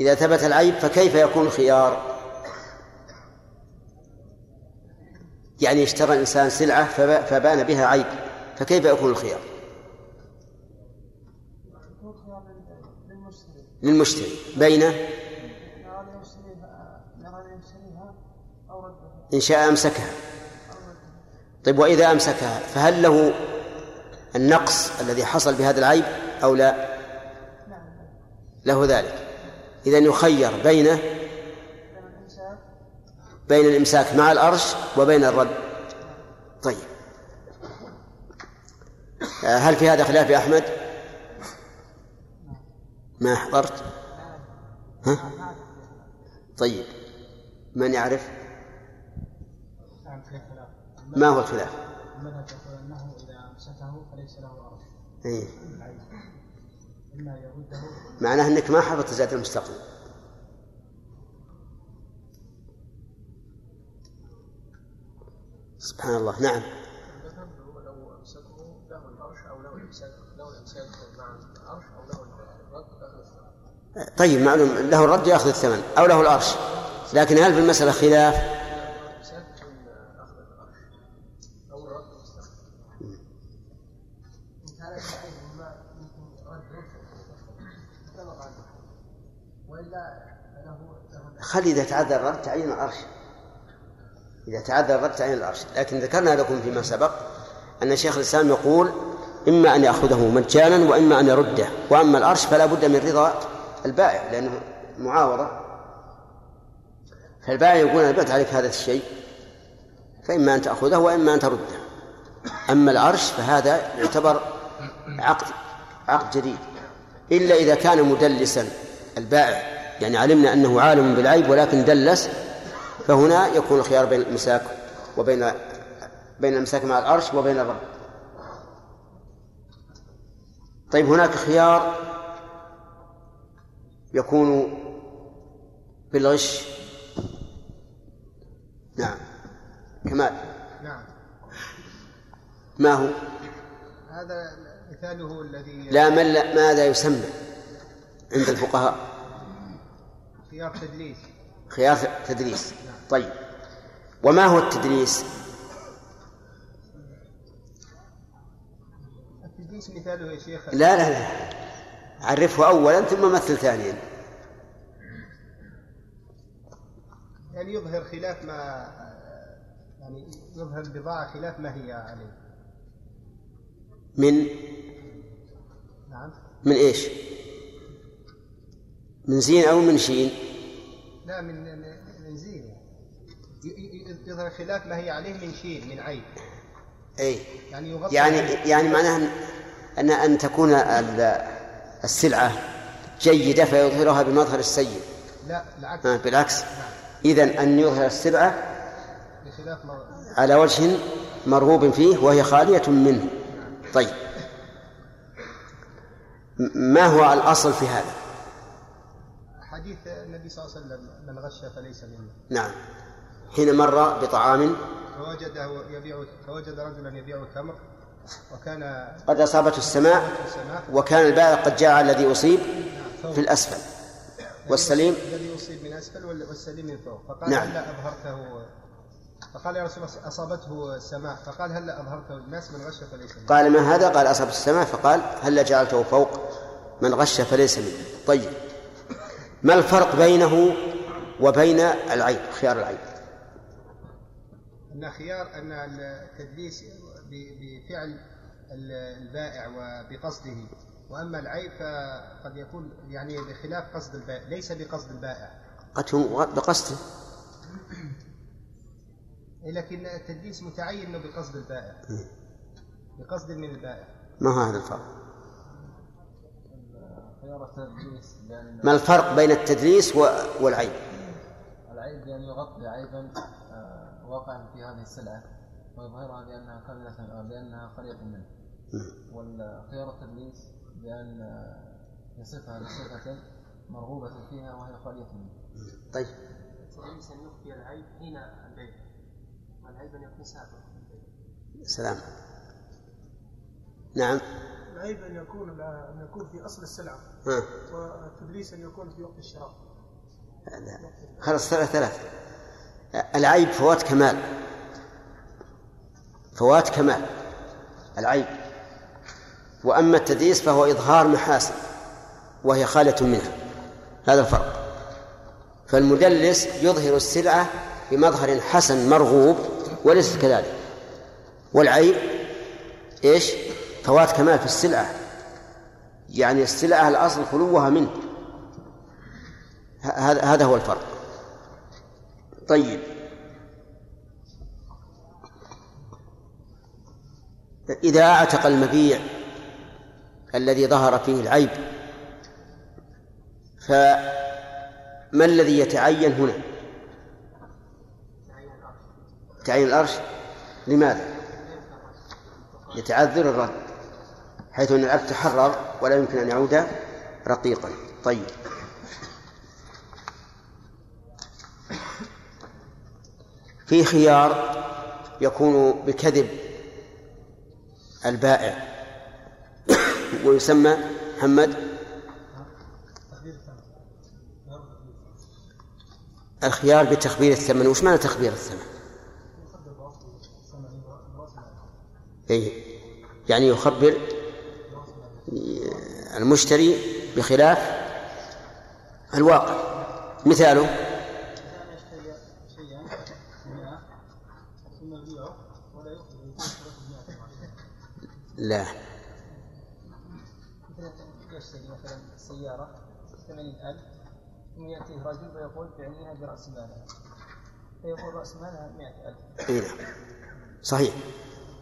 Speaker 1: إذا ثبت العيب فكيف يكون الخيار؟ يعني اشترى الإنسان سلعة فب- فبان بها عيب فكيف يكون الخيار؟ للمشتري. بين؟ إن شاء أمسكها. طيب وإذا أمسكها فهل له النقص الذي حصل بهذا العيب أو لا؟ له ذلك. إذا يخير بين بين الإمساك مع الأرش وبين الرد. طيب. آه، هل في هذا خلاف يا أحمد؟ ما حضرت؟ ها؟ طيب. من يعرف؟ ما هو الخلاف؟
Speaker 2: المذهب يقول انه اذا امسكه فليس له ارش
Speaker 1: إيه. معناه إنك ما حفظت زاد المستقبل سبحان الله نعم
Speaker 5: له العرش أو له الامساك له الامساك مع العرش أو له الرد داخل الثمن
Speaker 1: طيب معلوم له الرد يأخذ الثمن أو له الأرش. لكن هل في المسألة خلاف؟ خلي إذا تعذر الرد تعين الأرش. إذا تعذر الرد تعين الارش لكن ذكرنا لكم فيما سبق أن شيخ الإسلام يقول إما أن يأخذه مجانا وإما أن يرده. وأما الارش فلا بد من رضا البائع لأنه معاوضه فالبائع يقول أنا بعت عليك هذا الشيء فإما أن تأخذه وإما أن ترده. أما الأرش فهذا يعتبر عقد عقد جديد. إلا إذا كان مدلسا البائع يعني علمنا أنه عالم بالعيب ولكن دلس فهنا يكون الخيار بين الامساك وبين بين الامساك مع العرش وبين الرب. طيب هناك خيار يكون بالغش. نعم. كمال.
Speaker 3: نعم.
Speaker 1: ما هو؟
Speaker 3: هذا مثاله الذي
Speaker 1: لا من لا ماذا يسمى عند الفقهاء؟
Speaker 3: خيار تدليس.
Speaker 1: خيار تدريس طيب. وما هو التدريس؟
Speaker 3: التدليس مثاله يا شيخ.
Speaker 1: لا لا لا. عرفه اولا ثم مثل ثانيا.
Speaker 3: يعني يظهر خلاف ما يعني يظهر البضاعة خلاف ما هي عليه؟
Speaker 1: من؟
Speaker 3: نعم.
Speaker 1: من إيش؟ من زين أو من شين؟
Speaker 3: لا من من- من زين ي- ي- يظهر خلاف ما هي عليه من شيء من عيب.
Speaker 1: اي
Speaker 3: يعني يغطي
Speaker 1: يعني. يعني معناها أن- ان أن تكون ال- السلعة جيدة فيظهرها بمظهر السيء.
Speaker 3: لا العكس
Speaker 1: آه، بالعكس. اذا أن يظهر السلعة
Speaker 3: بخلاف
Speaker 1: على وجه مرغوب فيه وهي خالية منه. طيب. ما هو الأصل في هذا؟
Speaker 3: حديث النبي صلى الله عليه وسلم من غش فليس منه.
Speaker 1: نعم. حين مر بطعام.
Speaker 3: فوجده يبيع فوجد رجلا يبيع التمر وكان
Speaker 1: قد أصابته السماء وكان البائع قد جاء الذي أصيب في الأسفل. والسليم؟
Speaker 3: الذي يصيب من أسفل وال- والسليم من فوق. فقال
Speaker 1: نعم.
Speaker 3: هلا أظهرته؟ فقال يا رسول الله أصابته السماء. فقال هلا أظهرته؟ للناس من غش فليس منه
Speaker 1: قال ما هذا؟ قال أصاب السماء. فقال هل جعلته فوق؟ من غش فليس منه طيب. ما الفرق بينه وبين العيب خيار العيب
Speaker 3: أن خيار أن التدليس بفعل ال- البائع وبقصده. وأما العيب فقد يكون يعني بخلاف قصد البائع ليس بقصد البائع.
Speaker 1: قد هو بقصده.
Speaker 3: لكن التدليس متعين إنه بقصد البائع. بقصد من البائع.
Speaker 1: ما هو هذا الفرق؟
Speaker 8: خيار التدليس بأن
Speaker 1: ما الفرق بين التدليس و- والعيب؟
Speaker 8: العيب بأن يغطي عيبا. واقعا في هذه السلعة ويظهرها بأنها كاملة بأنها خلية منه. والخيار التدليس بأن يصفها بصفة مرغوبة فيها وهي خالية منه.
Speaker 1: طيب.
Speaker 5: التدليس ان يخفي العيب حين البيع. والعيب أن يكون سابق
Speaker 1: سلام. نعم.
Speaker 6: العيب أن يكون أن يكون في أصل السلعة.
Speaker 1: ها.
Speaker 6: والتدليس أن يكون في وقت الشراء.
Speaker 1: خلاص ثلاث ثلاث العيب فوات كمال. فوات كمال. العيب. وأما التدليس فهو إظهار محاسن وهي خالية منها. هذا الفرق. فالمدلس يظهر السلعة بمظهر حسن مرغوب وليس كذلك. والعيب إيش؟ فوات كمال في السلعة. يعني السلعة الأصل خلوها منه. هذا هذا هو الفرق. طيب. إذا أعتق المبيع الذي ظهر فيه العيب فما الذي يتعين هنا؟ تعيين الأرش. لماذا؟ يتعذر الرد حيث أن العبد تحرر ولا يمكن أن يعود رقيقا. طيب. في خيار يكون بكذب البائع. ويسمى محمد الخيار بتخبير الثمن. وش معنى تخبير الثمن؟ أي يعني يخبر المشتري بخلاف الواقع. مثاله لا.
Speaker 17: يشتري مثلا سيارة 80000 ثم يأتيه رجل ويقول بعنيها برأس مالها فيقول رأس مالها 100000
Speaker 1: إيه نعم صحيح.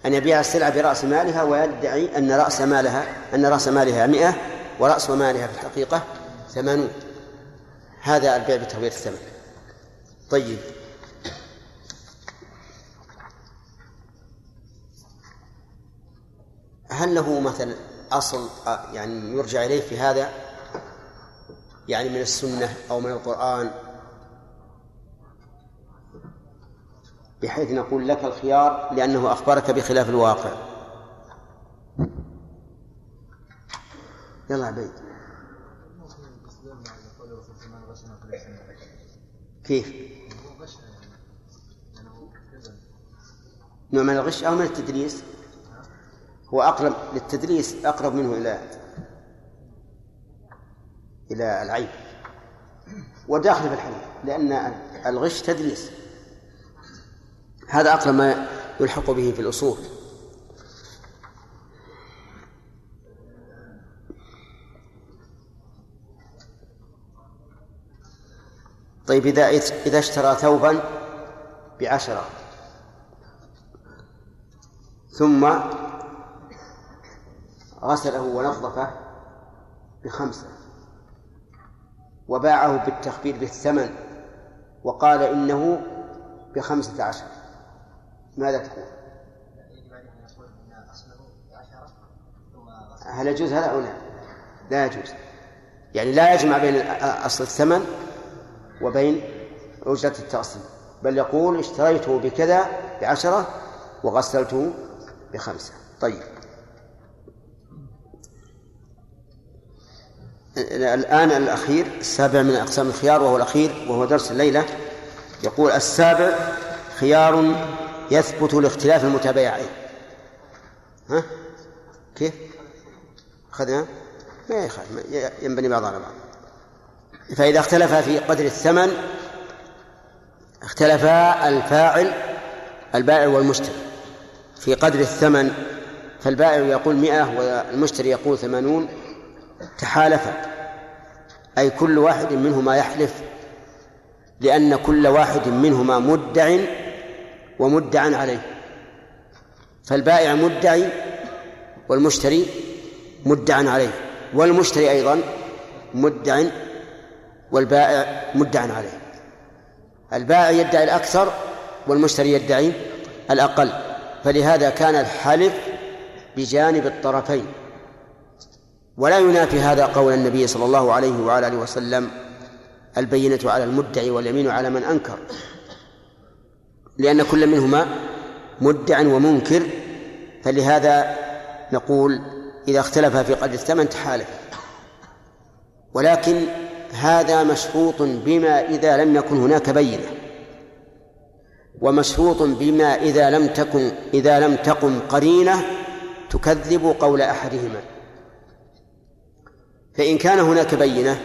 Speaker 1: أن يبيع السلعة برأس مالها ويدعي أن رأس مالها أن رأس مالها مئة ورأس مالها في الحقيقة ثمانون. هذا البيع بتغيير الثمن طيب. هل له مثلا أصل يعني يرجع إليه في هذا؟ يعني من السنة أو من القرآن؟ بحيث نقول لك الخيار لأنه أخبرك بخلاف الواقع. يلا عبيد. كيف؟ نوع من الغش أو من التدريس هو أقرب للتدريس أقرب منه إلى إلى العيب. وداخل في الحديث لأن الغش تدريس هذا أقرب ما يلحق به في الأصول. طيب إذا إذا اشترى ثوبا بعشرة ثم غسله ونظفه بخمسة. وباعه بالتخفيض بالثمن وقال إنه بخمسة عشر. ماذا تقول؟ هل يجوز هذا أو لا؟ لا يجوز. يعني لا يجمع بين أصل الثمن وبين أجرة التأصيل بل يقول اشتريته بكذا بعشرة وغسلته بخمسة. طيب. الآن الأخير السابع من أقسام الخيار وهو الأخير وهو درس الليلة. يقول السابع خيار يثبت لاختلاف المتبايعين ها؟ كيف؟ أخذنا ما يخالف ينبني بعض على بعض. فإذا اختلف في قدر الثمن اختلفا الفاعل البائع والمشتري. في قدر الثمن فالبائع يقول مئة والمشتري يقول ثمانون. تحالفا. أي كل واحد منهما يحلف لأن كل واحد منهما مدع ومدعا عليه. فالبائع مدعي والمشتري مدعا عليه والمشتري أيضا مدع والبائع مدعا عليه. البائع يدعي الأكثر والمشتري يدعي الأقل. فلهذا كان الحلف بجانب الطرفين. ولا ينافي هذا قول النبي صلى الله عليه وعلى آله وسلم البينة على المدعي واليمين على من أنكر. لأن كل منهما مدع ومنكر فلهذا نقول إذا اختلف في قدر الثمن تحالف. ولكن هذا مشروط بما إذا لم يكن هناك بينة. ومشروط بما إذا لم تكن إذا لم تقم قرينة تكذب قول أحدهما. فإن كان هناك بينة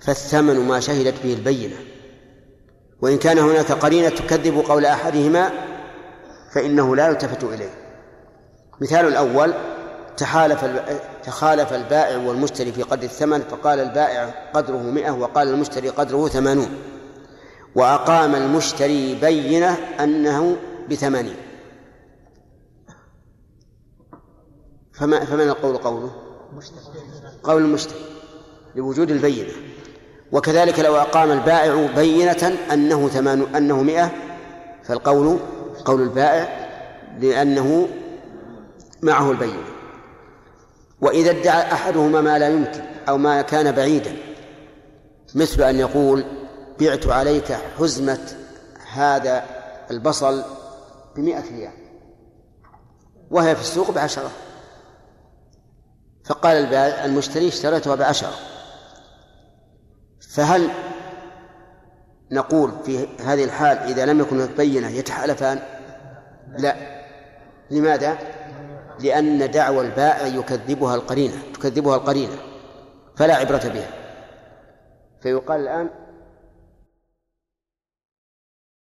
Speaker 1: فالثمن ما شهدت به البينة. وإن كان هناك قرينة تكذب قول أحدهما فإنه لا يلتفت إليه. مثال الأول تحالف تخالف البائع والمشتري في قدر الثمن فقال البائع قدره مئة وقال المشتري قدره ثمانون. وأقام المشتري بينة أنه بثمانين فما فمن القول قوله؟ قول المشتري لوجود البينة. وكذلك لو أقام البائع بينة أنه ثمان أنه مئة فالقول قول البائع لأنه معه البينة. وإذا ادعى أحدهما ما لا يمكن أو ما كان بعيدا مثل أن يقول بعت عليك حزمة هذا البصل بمئة ريال وهي في السوق بعشرة. فقال المشتري اشتريتها بعشرة. فهل نقول في هذه الحال إذا لم يكن بينة يتحالفان لا. لماذا؟ لأن دعوى البائع يكذبها القرينة تكذبها القرينة فلا عبرة بها. فيقال الآن